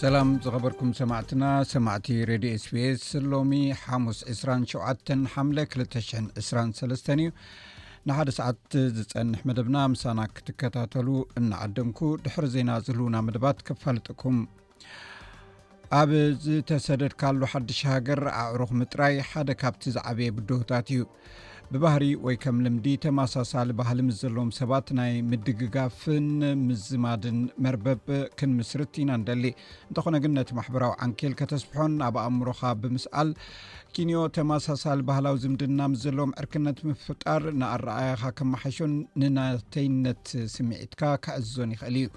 ሰላም ዝኸበርኩም ሰማዕትና ሰማዕቲ ሬድዮ ስፔስ ሎሚ ሓሙስ 27 ሓምለ 223 እዩ ንሓደ ሰዓት ዝፀንሕ መደብና ምሳና ክትከታተሉ እናዓደምኩ ድሕሪ ዜና ዝህልውና መደባት ክፋልጥኩም ኣብ ዝተሰደድካሉ ሓድሽ ሃገር ኣዕሩኽ ምጥራይ ሓደ ካብቲ ዝዓበየ ብድሆታት እዩ ብባህሪ ወይ ከም ልምዲ ተመሳሳሊ ባህሊ ምስ ዘለዎም ሰባት ናይ ምድግጋፍን ምዝማድን መርበብ ክንምስርት ኢና ንደሊ እንተኾነ ግን ነቲ ማሕበራዊ ዓንኬል ከተስፍሖን ኣብ ኣእምሮኻ ብምስኣል ኪንዮ ተመሳሳሊ ባህላዊ ዝምድና ምስ ዘለዎም ዕርክነት ምፍጣር ንኣረኣያኻ ከመሓሾን ንናተይነት ስምዒትካ ክዕዝዞን ይኽእል እዩ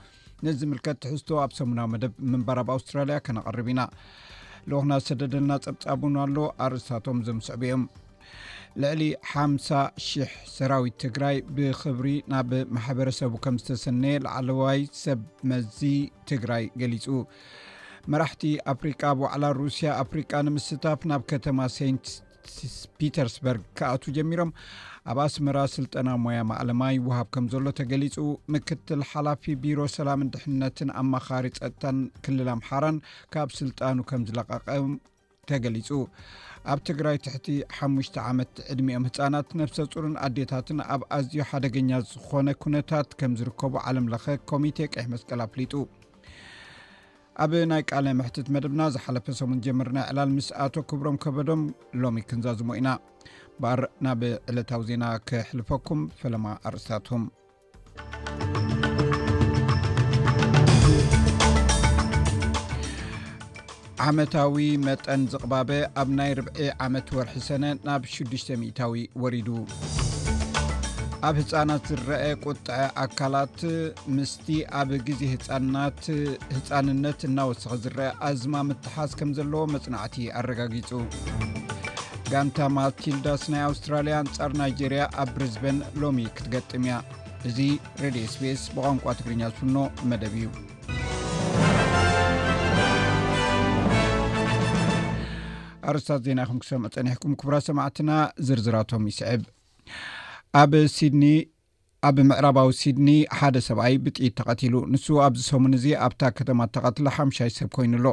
ነዚ ዝምልከት ትሕዝቶ ኣብ ሰሙናዊ መደብ ምንባር ኣብ ኣውስትራልያ ከነቐርብ ኢና ልኡክና ዝሰደደልና ጸብጻብ ን ኣሎ ኣርእስታቶም ዘምስዕቡ እዮም ልዕሊ ሓምሳ ሽሕ ሰራዊት ትግራይ ብክብሪ ናብ ማሕበረሰቡ ከም ዝተሰነየ ላዕለዋይ ሰብ መዚ ትግራይ ገሊፁ መራሕቲ ኣፍሪቃ ኣብ ዋዕላ ሩስያ ኣፍሪቃ ንምስታፍ ናብ ከተማ ሰንት ፒተርስበርግ ክኣትው ጀሚሮም ኣብ ኣስመራ ስልጠና ሞያ ማእለማ ይወሃብ ከም ዘሎ ተገሊጹ ምክትል ሓላፊ ቢሮ ሰላምን ድሕነትን ኣማኻሪ ጸጥታን ክልል ኣምሓራን ካብ ስልጣኑ ከም ዝለቐቀም ተገሊጹ ኣብ ትግራይ ትሕቲ ሓሙሽተ ዓመት ዕድሚኦም ህፃናት ነፍሰ ፁርን ኣዴታትን ኣብ ኣዝዩ ሓደገኛ ዝኾነ ኩነታት ከም ዝርከቡ ዓለም ለኸ ኮሚቴ ቀሕ መስቀል ኣፍሊጡ ኣብ ናይ ቃለ መሕትት መደብና ዝሓለፈ ሰሙን ጀምርና ዕላል ምስ ኣቶ ክብሮም ከበዶም ሎሚ ክንዛዝሞ ኢና ባር ናብ ዕለታዊ ዜና ክሕልፈኩም ፈለማ ኣርስታትም ዓመታዊ መጠን ዝቕባበ ኣብ ናይ ርብዒ ዓመት ወርሒ ሰነ ናብ 6ዱሽተ ሚታዊ ወሪዱ ኣብ ህፃናት ዝረአ ቁጥዐ ኣካላት ምስ እቲ ኣብ ግዜ ህፃናት ህፃንነት እናወሰኺ ዝረአ ኣዝማ ምትሓዝ ከም ዘለዎ መፅናዕቲ ኣረጋጊፁ ጋንታ ማልቲልዳስ ናይ ኣውስትራልያ ኣንጻር ናይጀርያ ኣብ ብሪዝበን ሎሚ ክትገጥም እያ እዚ ሬድዮ ስፔስ ብቋንቋ ትግርኛ ዝፍኖ መደብ እዩ ኣርስታት ዜና ይኹም ክሰምዑ ፀኒሕኩም ክቡራ ሰማዕትና ዝርዝራቶም ይስዕብ ኣብ ሲድኒ ኣብ ምዕራባዊ ሲድኒ ሓደ ሰብኣይ ብጥይት ተቐቲሉ። ንሱ ኣብዚ ሰሙን እዚ ኣብታ ከተማ እተቐትለ ሓምሻይ ሰብ ኮይኑ ኣሎ።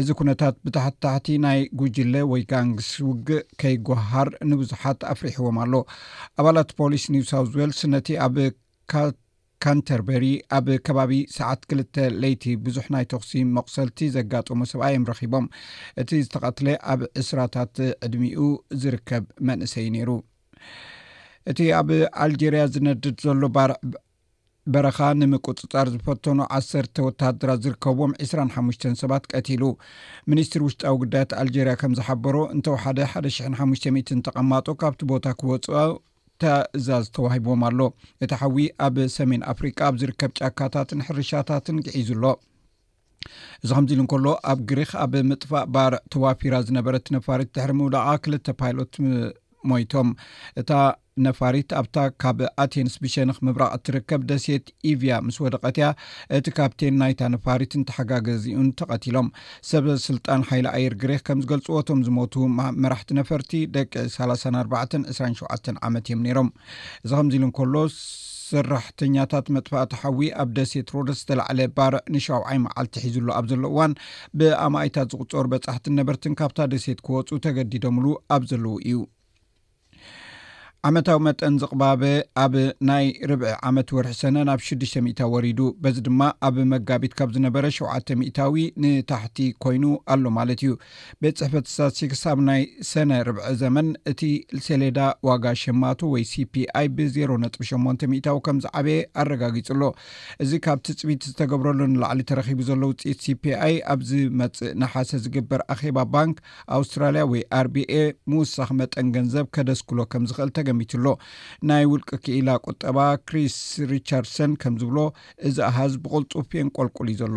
እዚ ኩነታት ብታሕቲ ታሕቲ ናይ ጉጅለ ወይ ጋንግስ ውግእ ከይጎሃሃር ንብዙሓት ኣፍሪሕዎም ኣሎ። ኣባላት ፖሊስ ኒው ሳውዝ ዌልስ ነቲ ኣብ ካንተርበሪ ኣብ ከባቢ ሰዓት ክልተ ለይቲ ብዙሕ ናይ ተኹሲ መቑሰልቲ ዘጋጠሞ ሰብኣይ እዮም ረኺቦም። እቲ ዝተቐትለ ኣብ ዕስራታት ዕድሚኡ ዝርከብ መንእሰይ እዩ ነይሩ። እቲ ኣብ ኣልጀርያ ዝነድድ ዘሎ ባርዕ በረኻ ንምቁፅፃር ዝፈተኑ ዓሰርተ ወተሃደራት ዝርከብዎም 2ሓሙሽ ሰባት ቀቲሉ ሚኒስትሪ ውሽጣዊ ጉዳያት ኣልጀርያ ከም ዝሓበሮ እንተወሓደ 1ሓ0 ተቐማጦ ካብቲ ቦታ ክወፅ ተእዛዝ ተዋሂቦም ኣሎ እቲ ሓዊ ኣብ ሰሜን ኣፍሪቃ ኣብ ዝርከብ ጫካታትን ሕርሻታትን ግዒዙ ኣሎ እዚ ከምዚ ኢሉ እንከሎ ኣብ ግሪኽ ኣብ ምጥፋእ ባርዕ ተዋፊራ ዝነበረት ነፋሪት ድሕሪ ምውዳቃ ክልተ ፓይሎት ሞይቶም እታ ነፋሪት ኣብታ ካብ ኣቴንስ ብሸንኽ ምብራቅ እትርከብ ደሴት ኢቭያ ምስ ወደቀት እያ እቲ ካፕቴን ናይታ ነፋሪት እንተሓጋገዚኡን ተቀቲሎም ሰብ ስልጣን ሓይሊ ኣየር ግሬክ ከም ዝገልፅዎ ቶም ዝሞቱ መራሕቲ ነፈርቲ ደቂ 34 27 ዓመት እዮም ነይሮም እዚ ከምዚ ኢሉ እንከሎ ሰራሕተኛታት መጥፋእቲ ሓዊ ኣብ ደሴት ሮደስ ዝተላዕለ ባርዕ ንሻውዓይ መዓልቲ ሒዝሉ ኣብ ዘሎ እዋን ብኣማኢታት ዝቁፀሩ በፃሕትን ነበርትን ካብታ ደሴት ክወፁ ተገዲዶምሉ ኣብ ዘለዉ እዩ ዓመታዊ መጠን ዝቕባበ ኣብ ናይ ርብዒ ዓመት ወርሒ ሰነ ናብ 6ሽ ሚታዊ ወሪዱ በዚ ድማ ኣብ መጋቢት ካብ ዝነበረ ሸተ ሚታዊ ንታሕቲ ኮይኑ ኣሎ ማለት እዩ ቤት ጽሕፈት ስታትስቲክስ ኣብ ናይ ሰነ ርብዒ ዘመን እቲ ሴሌዳ ዋጋ ሸማቱ ወይ ሲፒኣይ ብ ዜሮ ነጥቢ ሸሞንተ ሚእታዊ ከም ዝዓበየ ኣረጋጊጹ ኣሎ። እዚ ካብ ትጽቢት ዝተገብረሉ ንላዕሊ ተረኺቡ ዘሎ ውጽኢት ሲፒኣይ ኣብ ዝመጽእ ነሓሰ ዝግበር ኣኼባ ባንክ ኣውስትራልያ ወይ ኣርቢኤ ምውሳኽ መጠን ገንዘብ ከደስክሎ ከም ዝኽእል ተገሚቱ ኣሎ። ናይ ውልቂ ክኢላ ቁጠባ ክሪስ ሪቻርድሰን ከም ዝብሎ እዚ ኣሃዝ ብቕልጡፍ የንቆልቁል እዩ ዘሎ።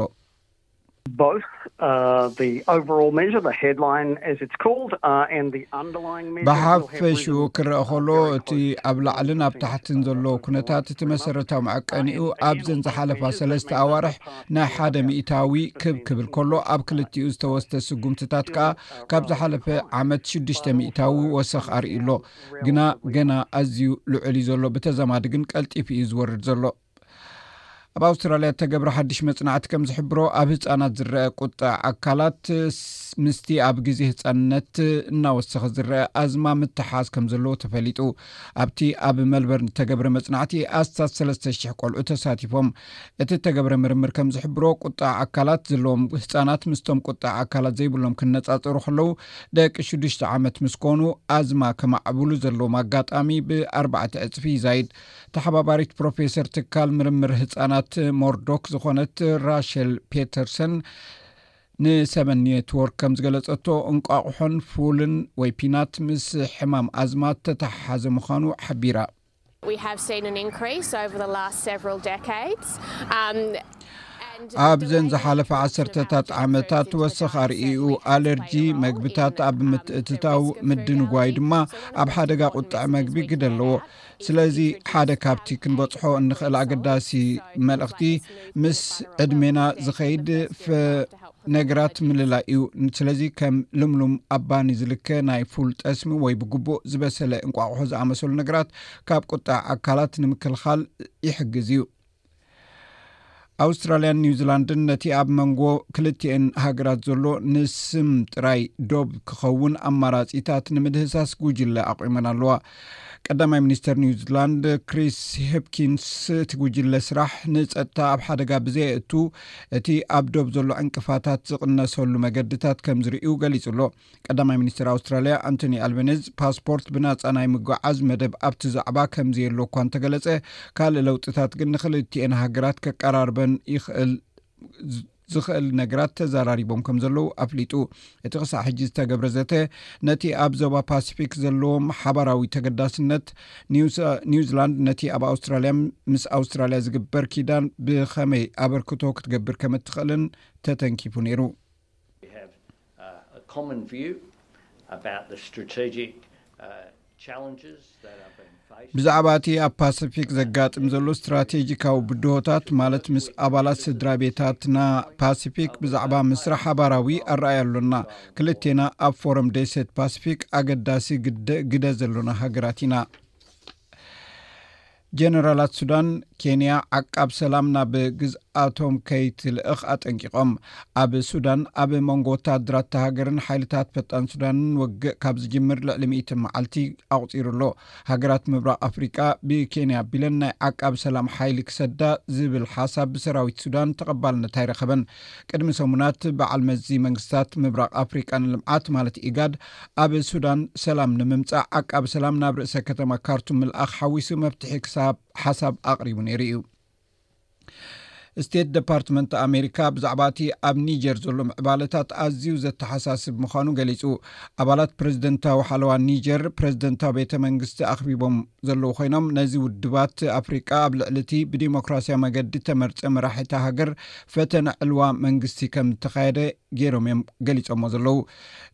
ብሓፈሽኡ ክረኣ ከሎ እቲ ኣብ ላዕልን ኣብ ታሕትን ዘሎ ኩነታት እቲ መሰረታዊ መዐቀኒኡ ኣብዘን ዝሓለፋ ሰለስተ ኣዋርሕ ናይ ሓደ ሚእታዊ ክብ ክብል ከሎ ኣብ ክልቲኡ ዝተወስደ ስጉምትታት ከኣ ካብ ዝሓለፈ ዓመት ሽዱሽተ ሚእታዊ ወሰኽ ኣርእዩ ኣሎ ግና ገና ኣዝዩ ልዑል እዩ ዘሎ ብተዛማዲ ግን ቀልጢፉ እዩ ዝወርድ ዘሎ ኣብ ኣውስትራልያ እተገብረ ሓድሽ መፅናዕቲ ከም ዝሕብሮ ኣብ ህፃናት ዝረአ ቁጣዕ ኣካላት ምስቲ ኣብ ግዜ ህፃንነት እናወሰኺ ዝረአ ኣዝማ ምትሓዝ ከም ዘለዎ ተፈሊጡ ኣብቲ ኣብ መልበር እተገብረ መፅናዕቲ ኣስታት 3ለ00 ቆልዑ ተሳቲፎም እቲ እተገብረ ምርምር ከም ዝሕብሮ ቁጣዕ ኣካላት ዘለዎም ህፃናት ምስቶም ቁጣዕ ኣካላት ዘይብሎም ክነፃፀሩ ከለዉ ደቂ ሽዱሽተ ዓመት ምስ ኮኑ ኣዝማ ከማዕብሉ ዘለዎም ኣጋጣሚ ብኣርባዕተ ዕፅፊ ይዛይድ ተሓባባሪት ፕሮፌሰር ትካል ምርምር ህፃናት ሞርዶክ ዝኾነት ራሸል ፔተርሰን ንሰቨን ኔትዎርክ ከም ዝገለፀቶ እንቋቑሖን ፉልን ወይ ፒናት ምስ ሕማም ኣዝማት ተተሓሓዘ ምዃኑ ሓቢራ ኣብዘን ዝሓለፈ ዓሰርተታት ዓመታት ወሰኽ ኣርእኡ ኣለርጂ መግብታት ኣብ ምትእትታው ምድንጓይ ድማ ኣብ ሓደጋ ቁጥዐ መግቢ ግደ ኣለዎ ስለዚ ሓደ ካብቲ ክንበፅሖ እንኽእል ኣገዳሲ መልእኽቲ ምስ ዕድሜና ዝኸይድ ነገራት ምልላይ እዩ ስለዚ ከም ልምሉም ኣባኒ ዝልከ ናይ ፉል ጠስሚ ወይ ብግቡእ ዝበሰለ እንቋቑሖ ዝኣመሰሉ ነገራት ካብ ቁጣዕ ኣካላት ንምክልኻል ይሕግዝ እዩ ኣውስትራልያን ኒውዚላንድን ነቲ ኣብ መንጎ ክልትኤን ሃገራት ዘሎ ንስም ጥራይ ዶብ ክኸውን ኣማራጺታት ንምድህሳስ ጉጅለ ኣቑመን ኣለዋ ቀዳማይ ሚኒስተር ኒውዚላንድ ክሪስ ሂፕኪንስ እቲ ጉጅለ ስራሕ ንፀጥታ ኣብ ሓደጋ ብዘየእቱ እቲ ኣብ ዶብ ዘሎ ዕንቅፋታት ዝቕነሰሉ መገድታት ከም ዝርእዩ ገሊጹ ኣሎ ቀዳማይ ሚኒስትር ኣውስትራልያ ኣንቶኒ ኣልበነዝ ፓስፖርት ብናፃ ናይ ምጉዓዝ መደብ ኣብቲ ዛዕባ ከምዘየሎ እኳ እንተገለፀ ካልእ ለውጥታት ግን ንክልእቲኤን ሃገራት ከቀራርበን ይኽእል ዝኽእል ነገራት ተዘራሪቦም ከም ዘለዉ ኣፍሊጡ እቲ ክሳዕ ሕጂ ዝተገብረ ዘተ ነቲ ኣብ ዞባ ፓሲፊክ ዘለዎም ሓባራዊ ተገዳስነት ኒውዚላንድ ነቲ ኣብ ኣውስትራልያ ምስ ኣውስትራልያ ዝግበር ኪዳን ብኸመይ ኣበርክቶ ክትገብር ከም እትኽእልን ተተንኪፉ ነይሩ ብዛዕባ እቲ ኣብ ፓስፊክ ዘጋጥም ዘሎ ስትራቴጂካዊ ብድሆታት ማለት ምስ ኣባላት ስድራ ቤታትና ፓስፊክ ብዛዕባ ምስራ ሓባራዊ ኣረኣዩ ኣሎና ክልቴና ኣብ ፎረም ደሴት ፓስፊክ ኣገዳሲ ግደ ዘሎና ሃገራት ኢና ጀነራላት ሱዳን፣ ኬንያ ዓቃብ ሰላም ናብ ግዝኣቶም ከይትልእኽ ኣጠንቂቖም። ኣብ ሱዳን፣ ኣብ መንጎ ወተሃደራት እታ ሃገርን ሓይልታት ፈጣን ሱዳንን ውግእ ካብ ዝጅምር ልዕሊ ሚእቲ መዓልቲ ኣቑጺሩ ኣሎ። ሃገራት ምብራቕ ኣፍሪቃ፣ ብኬንያ ኣቢለን ናይ ዓቃብ ሰላም ሓይሊ ክሰዳ ዝብል ሓሳብ ብሰራዊት ሱዳን ተቐባልነት ኣይረኸበን። ቅድሚ ሰሙናት፣ በዓል መዚ መንግስታት ምብራቕ ኣፍሪቃ ንልምዓት ማለት ኢጋድ፣ ኣብ ሱዳን ሰላም ንምምጻእ ዓቃቢ ሰላም ናብ ርእሰ ከተማ ካርቱም ምልኣኽ ሓዊሱ መፍትሒ ክሳብ ሓሳብ ኣቕሪቡ ነይሩ እዩ። ስቴት ደፓርትመንት ኣሜሪካ ብዛዕባ እቲ ኣብ ኒጀር ዘሎ ምዕባለታት ኣዝዩ ዘተሓሳስብ ምዃኑ ገሊጹ። ኣባላት ፕረዚደንታዊ ሓለዋ ኒጀር ፕረዚደንታዊ ቤተ መንግስቲ ኣኽቢቦም ዘለዉ ኮይኖም ነዚ ውድባት ኣፍሪቃ ኣብ ልዕሊ እቲ ብዲሞክራስያዊ መገዲ ተመርጸ መራሒታ ሃገር ፈተነ ዕልዋ መንግስቲ ከም እተኻየደ ገይሮም እዮም ገሊፆሞ ዘለዉ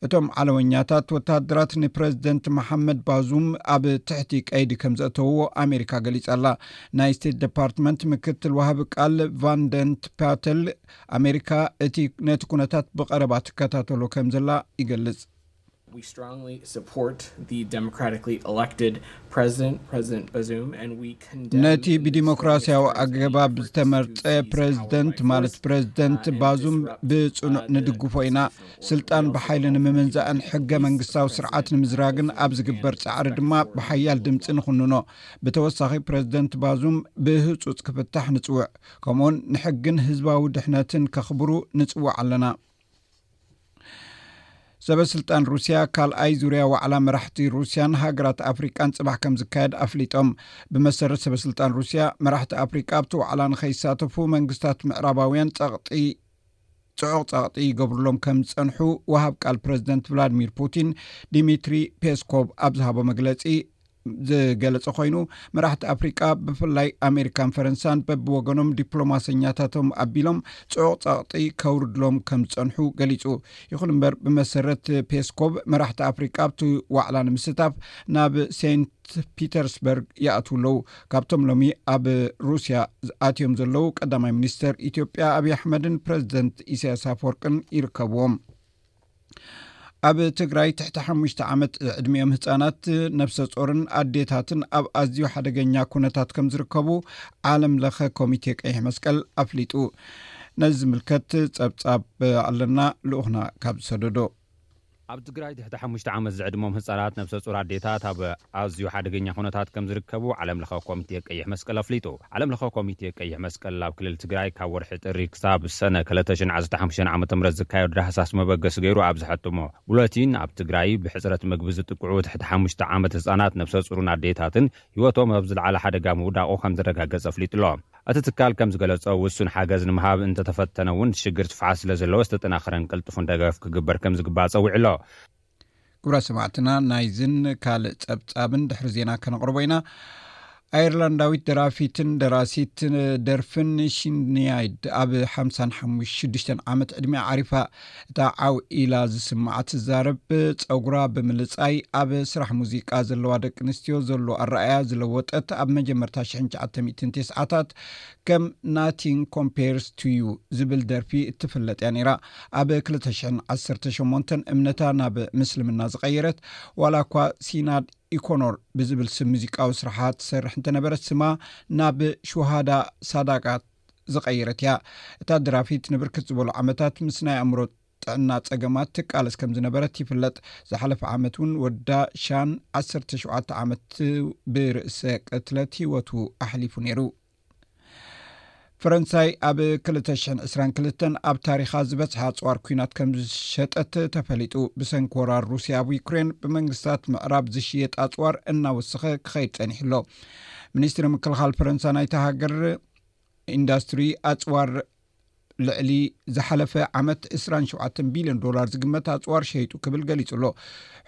እቶም ዓለወኛታት ወተሃደራት ንፕረዚደንት መሓመድ ባዙም ኣብ ትሕቲ ቀይዲ ከም ዘእተውዎ ኣሜሪካ ገሊፃ ኣላ ናይ ስቴት ደፓርትመንት ምክትል ዋሃቢ ቃል ቫንደንት ፓተል ኣሜሪካ እቲ ነቲ ኩነታት ብቀረባ ትከታተሎ ከም ዘላ ይገልፅ ነቲ ብዲሞክራስያዊ ኣገባብ ዝተመርፀ ፕረዚደንት ማለት ፕረዚደንት ባዙም ብፅኑዕ ንድግፎ ኢና ስልጣን ብሓይሊ ንምምንዛእን ሕገ መንግስታዊ ስርዓት ንምዝራግን ኣብ ዝግበር ፃዕሪ ድማ ብሓያል ድምፂ ንኽንኖ ብተወሳኺ ፕረዚደንት ባዙም ብህፁፅ ክፍታሕ ንፅውዕ ከምኡውን ንሕግን ህዝባዊ ድሕነትን ከኽብሩ ንፅውዕ ኣለና ሰበስልጣን ሩስያ ካልኣይ ዙርያ ዋዕላ መራሕቲ ሩስያን ሃገራት ኣፍሪቃን ፅባሕ ከም ዝካየድ ኣፍሊጦም ብመሰረት ሰበስልጣን ሩስያ መራሕቲ ኣፍሪቃ ኣብቲ ዋዕላ ንከይሳተፉ መንግስታት ምዕራባውያን ፀቕጢ ፅዑቕ ፀቕጢ ይገብርሎም ከም ዝፀንሑ ወሃብ ቃል ፕረዚደንት ቭላድሚር ፑቲን ዲሚትሪ ፔስኮቭ ኣብ ዝሃቦ መግለፂ ዝገለፀ ኮይኑ መራሕቲ ኣፍሪቃ ብፍላይ ኣሜሪካን ፈረንሳን በብወገኖም ዲፕሎማሰኛታቶም ኣቢሎም ፅዑቕ ፀቕጢ ከውርድሎም ከም ዝፀንሑ ገሊፁ ይኹን እምበር ብመሰረት ፔስኮቭ መራሕቲ ኣፍሪቃ ኣብቲ ዋዕላ ንምስታፍ ናብ ሴንት ፒተርስበርግ ይኣትው ኣለው ካብቶም ሎሚ ኣብ ሩስያ ኣትዮም ዘለው ቀዳማይ ሚኒስተር ኢትዮጵያ ኣብዪ ኣሕመድን ፕረዚደንት ኢሳያስ ኣፈወርቅን ይርከብዎም ኣብ ትግራይ ትሕቲ ሓሙሽተ ዓመት ዕድሚኦም ህፃናት ነብሰ ፆርን ኣዴታትን ኣብ ኣዝዩ ሓደገኛ ኩነታት ከም ዝርከቡ ዓለም ለኸ ኮሚቴ ቀይሕ መስቀል ኣፍሊጡ ነዚ ዝምልከት ፀብፃብ ኣለና ልኡኽና ካብ ዝሰደዶ ኣብ ትግራይ ትሕቲ ሓሙሽተ ዓመት ዝዕድሞም ህፃናት ነብሰ ፁር ኣዴታት ኣብ ኣዝዩ ሓደገኛ ኩነታት ከምዝርከቡ ዓለም ለኸ ኮሚቴ ቀይሕ መስቀል ኣፍሊጡ። ዓለም ለኸ ኮሚቴ ቀይሕ መስቀል ኣብ ክልል ትግራይ ካብ ወርሒ ጥሪ ክሳብ ሰነ ክልተ ሽሕን ዓሰርተ ሓሙሽተን ዓመተ ምህረት ዝካየዱ ዳህሳስ መበገሲ ገይሩ ኣብ ዘሐተሞ ቡለቲን ኣብ ትግራይ ብሕፅረት ምግቢ ዝጥቅዑ ትሕቲ ሓሙሽተ ዓመት ህፃናት ነብሰፁሩን ኣዴታትን ህይወቶም ኣብ ዝለዓለ ሓደጋ ምውዳቑ ከምዘረጋገፀ ኣፍሊጡ'ሎ። እቲ ትካል ከምዝገለፆ ውሱን ሓገዝ ንምሃብ እንተተፈተነ እውን ሽግር ስፍሓት ስለዘለዎ ዝተጠናኸረን ቅልጡፍን ደገፍ ክግበር ከምዝግባእ ፀዊዑ'ሎ። ክብራት ሰማዕትና ናይዝን ካልእ ፀብፃብን ድሕሪ ዜና ከነቕርቦ ኢና ኣይርላንዳዊት ደራፊትን ደራሲት ደርፍን ሽንያይድ ኣብ ሓሓሙሽዱሽተ ዓመት ዕድሜ ዓሪፋ እታ ዓው ኢላ ዝስማዓ ትዛረብ ፀጉራ ብምልፃይ ኣብ ስራሕ ሙዚቃ ዘለዋ ደቂ ኣንስትዮ ዘሎ ኣረኣያ ዝለወጠት ኣብ መጀመርታ ሽ9ተ ት ታት ከም ናቲንግ ኮምፔርስ ቱ ዩ ዝብል ደርፊ እትፍለጥ እያ ነይራ። ኣብ ክልተ ሽሕን ዓሰርተ ሸሞንተን እምነታ ናብ ምስልምና ዝቐየረት፣ ዋላ እኳ ሲናድ ኢኮኖር ብዝብል ስም ሙዚቃዊ ስርሓ ትሰርሕ እንተነበረት ስማ ናብ ሹሃዳ ሳዳቃት ዝቐየረት እያ። እታ ደራፊት ንብርክት ዝበሉ ዓመታት ምስ ናይ ኣእምሮ። ጥዕና ጸገማት ትቃለስ ከም ዝነበረት ይፍለጥ። ዝሓለፈ ዓመት እውን ወዳ ሻን ዓሰርተ ሸውዓተ ዓመት ብርእሰ ቅትለት ህይወቱ ኣሕሊፉ ነይሩ። ፈረንሳይ ኣብ ክልተ ሽሕን ዕስራን ክልተን ኣብ ታሪኻ ዝበዝሐ ኣጽዋር ኲናት ከም ዝሸጠት ተፈሊጡ። ብሰንኪ ወራር ሩስያ ኣብ ዩክሬን ብመንግስታት ምዕራብ ዝሽየጥ ኣጽዋር እናወሰኸ ክኸይድ ጸኒሑ ኣሎ። ሚኒስትሪ ምክልኻል ፈረንሳ ናይታ ሃገር ኢንዳስትሪ ኣጽዋር ልዕሊ ዝሓለፈ ዓመት 27 ቢልዮን ዶላር ዝግመት ኣፅዋር ሸይጡ ክብል ገሊፁ ኣሎ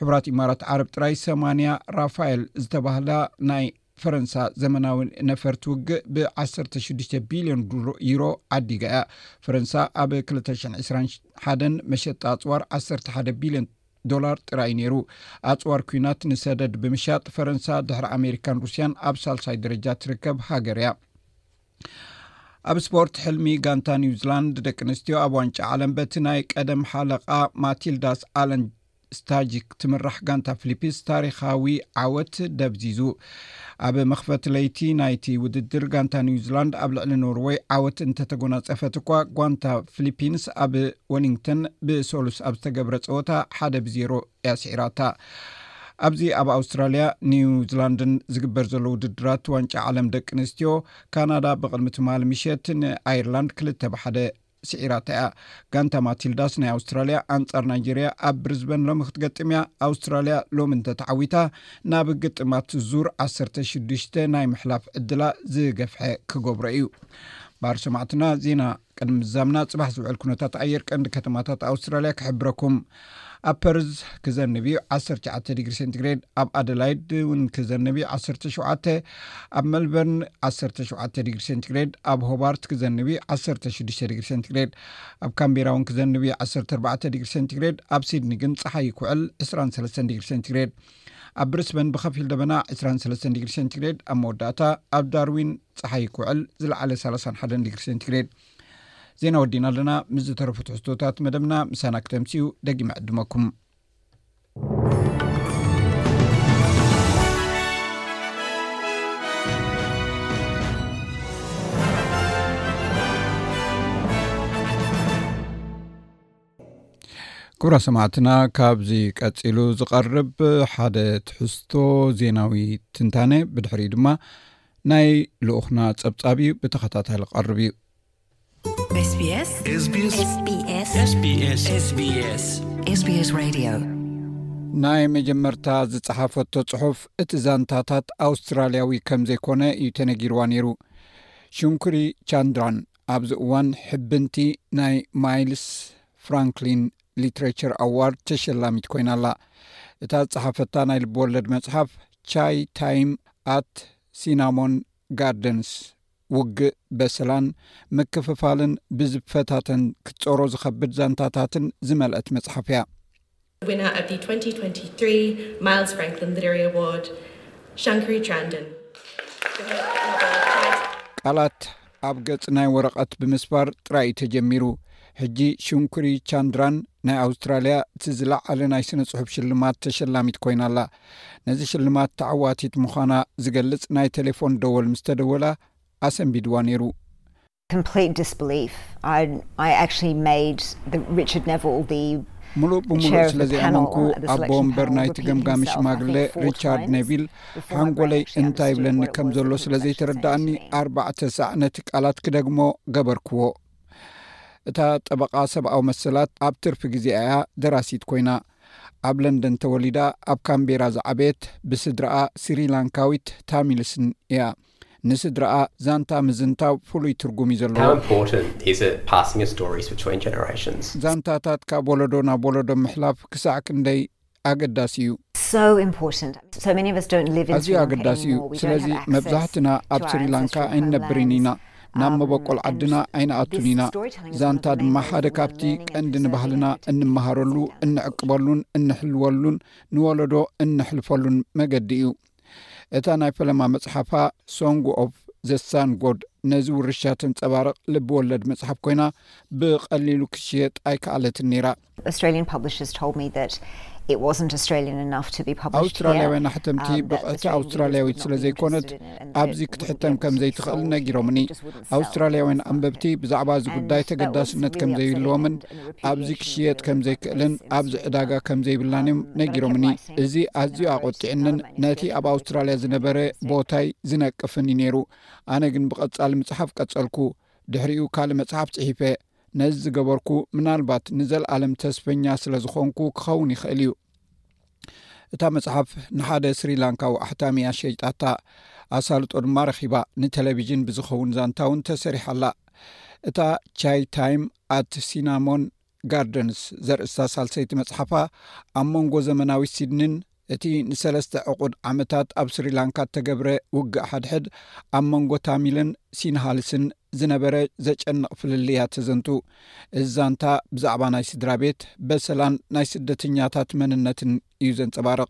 ሕቡራት ኢማራት ዓረብ ጥራይ 8ማያ ራፋኤል ዝተባህላ ናይ ፈረንሳ ዘመናዊ ነፈርቲ ውግእ ብ16 ቢልዮን ዩሮ ዓዲጋ እያ ፈረንሳ ኣብ 221 መሸጢ ኣፅዋር 11 ቢልዮን ዶላር ጥራይ ነይሩ ኣፅዋር ኩናት ንሰደድ ብምሻጥ ፈረንሳ ድሕሪ ኣሜሪካን ሩስያን ኣብ ሳልሳይ ደረጃ ትርከብ ሃገር እያ ኣብ ስፖርት ሕልሚ ጋንታ ኒውዚላንድ ደቂ ኣንስትዮ ኣብ ዋንጫ ዓለም በቲ ናይ ቀደም ሓለቓ ማቲልዳስ ኣለን ስታጂክ ትምራሕ ጋንታ ፊሊፕስ ታሪካዊ ዓወት ደብዚዙ ኣብ መክፈት ለይቲ ናይቲ ውድድር ጋንታ ኒውዚላንድ ኣብ ልዕሊ ኖርወይ ዓወት እንተተጎናፀፈት እኳ ጓንታ ፊሊፒንስ ኣብ ወሊንግቶን ብሰሉስ ኣብ ዝተገብረ ፀወታ ሓደ ብዜሮ እያ ስዒራታ። ኣብዚ ኣብ ኣውስትራልያ ኒውዝላንድን ዝግበር ዘሎ ውድድራት ዋንጫ ዓለም ደቂ ኣንስትዮ ካናዳ ብቕድሚ ትማሊ ምሸት ንኣየርላንድ ክልተ ብሓደ ስዒራታ እያ ጋንታ ማቲልዳስ ናይ ኣውስትራልያ ኣንጻር ናይጀርያ ኣብ ብሪዝበን ሎሚ ክትገጥም እያ ኣውስትራልያ ሎሚ እንተተዓዊታ ናብ ግጥማት ዙር 16 ናይ ምሕላፍ ዕድላ ዝገፍሐ ክገብሮ እዩ ባር ሰማዕትና ዜና ቅድሚ ምዛምና ጽባሕ ዝውዕል ኩነታት ኣየር ቀንዲ ከተማታት ኣውስትራልያ ክሕብረኩም ኣብ ፐርዝ ክዘንብ እዩ 19 ዲግሪ ሴንቲግሬድ ኣብ ኣደላይድ እውን ክዘንብ እዩ 17 ኣብ መልበርን 17 ዲግሪ ሴንቲግሬድ ኣብ ሆባርት ክዘንብ እዩ 16 ዲግሪ ሴንቲግሬድ ኣብ ካምቢራ እውን ክዘንብ እዩ 14 ዲግሪ ሴንቲግሬድ ኣብ ሲድኒ ግን ፀሓይ ይኩዕል 23 ዲግሪ ሴንቲግሬድ ኣብ ብሪስበን ብከፊል ደበና ዕስራን ሰለስተን ዲግሪ ሴንቲግሬድ ኣብ መወዳእታ ኣብ ዳርዊን ፀሓይ ክውዕል ዝለዓለ ሳላሳን ሓደን ዲግሪ ሴንቲግሬድ ዜና ወዲና ኣለና ምስ ዝተረፉ ትሕዝቶታት መደብና ምሳና ክተምፅኡ ደጊመ ዕድመኩም ክብራ ሰማዕትና ካብዚ ቀፂሉ ዝቐርብ ሓደ ትሕዝቶ ዜናዊ ትንታነ ብድሕሪ ድማ ናይ ልኡክና ፀብፃብ እዩ ብተኸታታሊ ቀርብ እዩ ናይ መጀመርታ ዝፀሓፈቶ ፅሑፍ እቲ ዛንታታት ኣውስትራልያዊ ከም ዘይኮነ እዩ ተነጊርዋ ነይሩ ሽንኩሪ ቻንድራን ኣብዚ እዋን ሕብንቲ ናይ ማይልስ ፍራንክሊን ሊትረቸር ኣዋርድ ተሸላሚት ኮይና ኣላ እታ ዝፀሓፈታ ናይ ልብወለድ መፅሓፍ ቻይ ታይም ኣት ሲናሞን ጋርደንስ ውግእ በሰላን ምክፍፋልን ብዝፈታተን ክትፀሮ ዝኸብድ ዛንታታትን ዝመልአት መፅሓፍ እያ Winner of the twenty twenty three Miles Franklin Literary Award Shankari Trandon ቃላት ኣብ ገጽ ናይ ወረቐት ብምስፋር ጥራይ እዩ ተጀሚሩ። ሕጂ ሹንኩሪ ቻንድራን ናይ ኣውስትራልያ እቲ ዝለዓለ ናይ ስነ ጽሑፍ ሽልማት ተሸላሚት ኮይና ኣላ። ነዚ ሽልማት ተዓዋቲት ምዃና ዝገልጽ ናይ ቴሌፎን ደወል ምስ ተደወላ ኣሰንቢድዋ ነይሩ። Complete disbelief. I I actually made the Richard Neville the ምሉእ ብምሉእ ስለ ዘይኣመንኩ ኣቦ ወንበር ናይቲ ገምጋሚ ሽማግለ ሪቻርድ ነቪል ሓንጎለይ እንታይ ይብለኒ ከም ዘሎ ስለ ዘይተረዳእኒ ኣርባዕተ ሳዕ ነቲ ቃላት ክደግሞ ገበርክዎ እታ ጠበቓ ሰብኣዊ መሰላት ኣብ ትርፊ ግዜ እያ ደራሲት ኮይና ኣብ ለንደን ተወሊዳ ኣብ ካምቤራ ዝዓበየት ብስድራኣ ስሪላንካዊት ታሚልስን እያ ንስድራኣ ዛንታ ምዝንታው ፍሉይ ትርጉም እዩ ዘለዎ። ዛንታታት ካብ ወለዶ ናብ ወለዶ ምሕላፍ ክሳዕ ክንደይ ኣገዳሲ እዩ? ኣዝዩ ኣገዳሲ እዩ፣ ስለዚ መብዛሕትና ኣብ ስሪላንካ ኣይንነብርን ኢና፣ ናብ መበቆል ዓድና ኣይንኣቱን ኢና። ዛንታ ድማ ሓደ ካብቲ ቀንዲ ንባህልና እንመሃረሉ፣ እንዕቅበሉን እንሕልወሉን ንወለዶ እነሕልፈሉን መገዲ እዩ። እታ ናይ ፈለማ መጽሓፋ ሶንግ ኦፍ ዘሳን ጎድ ነዚ ውርሻ ተንጸባርቕ ልቢ ወለድ መጽሓፍ ኮይና ብቐሊሉ ክሽየጥ ኣይከኣለትን ነይራ ኣውስትራልያውያን ኣሕተምቲ um, ብቐቲ ኣውስትራልያዊት ስለ ዘይኮነት ኣብዚ ክትሕተም ከም ዘይትኽእል ነጊሮምኒ ኣውስትራልያውያን ኣንበብቲ ብዛዕባ እዚ ጉዳይ ተገዳስነት ከም ዘይብለዎምን ኣብዚ ክሽየጥ ከም ዘይክእልን ኣብዚ ዕዳጋ ከም ዘይብላን እዮም ነጊሮምኒ uh, እዚ ኣዝዩ ኣቖጢዕንን ነቲ ኣብ ኣውስትራልያ ዝነበረ ቦታይ ዝነቅፍን እዩ ነይሩ። ኣነ ግን ብቐጻሊ ምጽሓፍ ቀጸልኩ። ድሕሪኡ ካልእ መጽሓፍ ጽሒፈ። ነዚ ዝገበርኩ ምናልባት ንዘልኣለም ተስፈኛ ስለ ዝኾንኩ ክኸውን ይኽእል እዩ። እታ መጽሓፍ ንሓደ ስሪላንካዊ ኣሕታሚ እያ ሸይጣታ። ኣሳልጦ ድማ ረኺባ፣ ንተለቪዥን ብዝኸውን ዛንታ እውን ተሰሪሓላ። እታ ቻይ ታይም ኣት ሲናሞን ጋርደንስ ዘርእስታ ሳልሰይቲ መጽሓፋ ኣብ መንጎ ዘመናዊት ሲድኒን እቲ ንሰለስተ ዕቑድ ዓመታት ኣብ ስሪላንካ እተገብረ ውግእ ሓድሕድ ኣብ መንጎ ታሚልን ሲንሃልስን ዝነበረ ዘጨንቕ ፍልልያ ተዘንቱ እዛንታ ብዛዕባ ናይ ስድራ ቤት በሰላን ናይ ስደተኛታት መንነትን እዩ ዘንጸባርቕ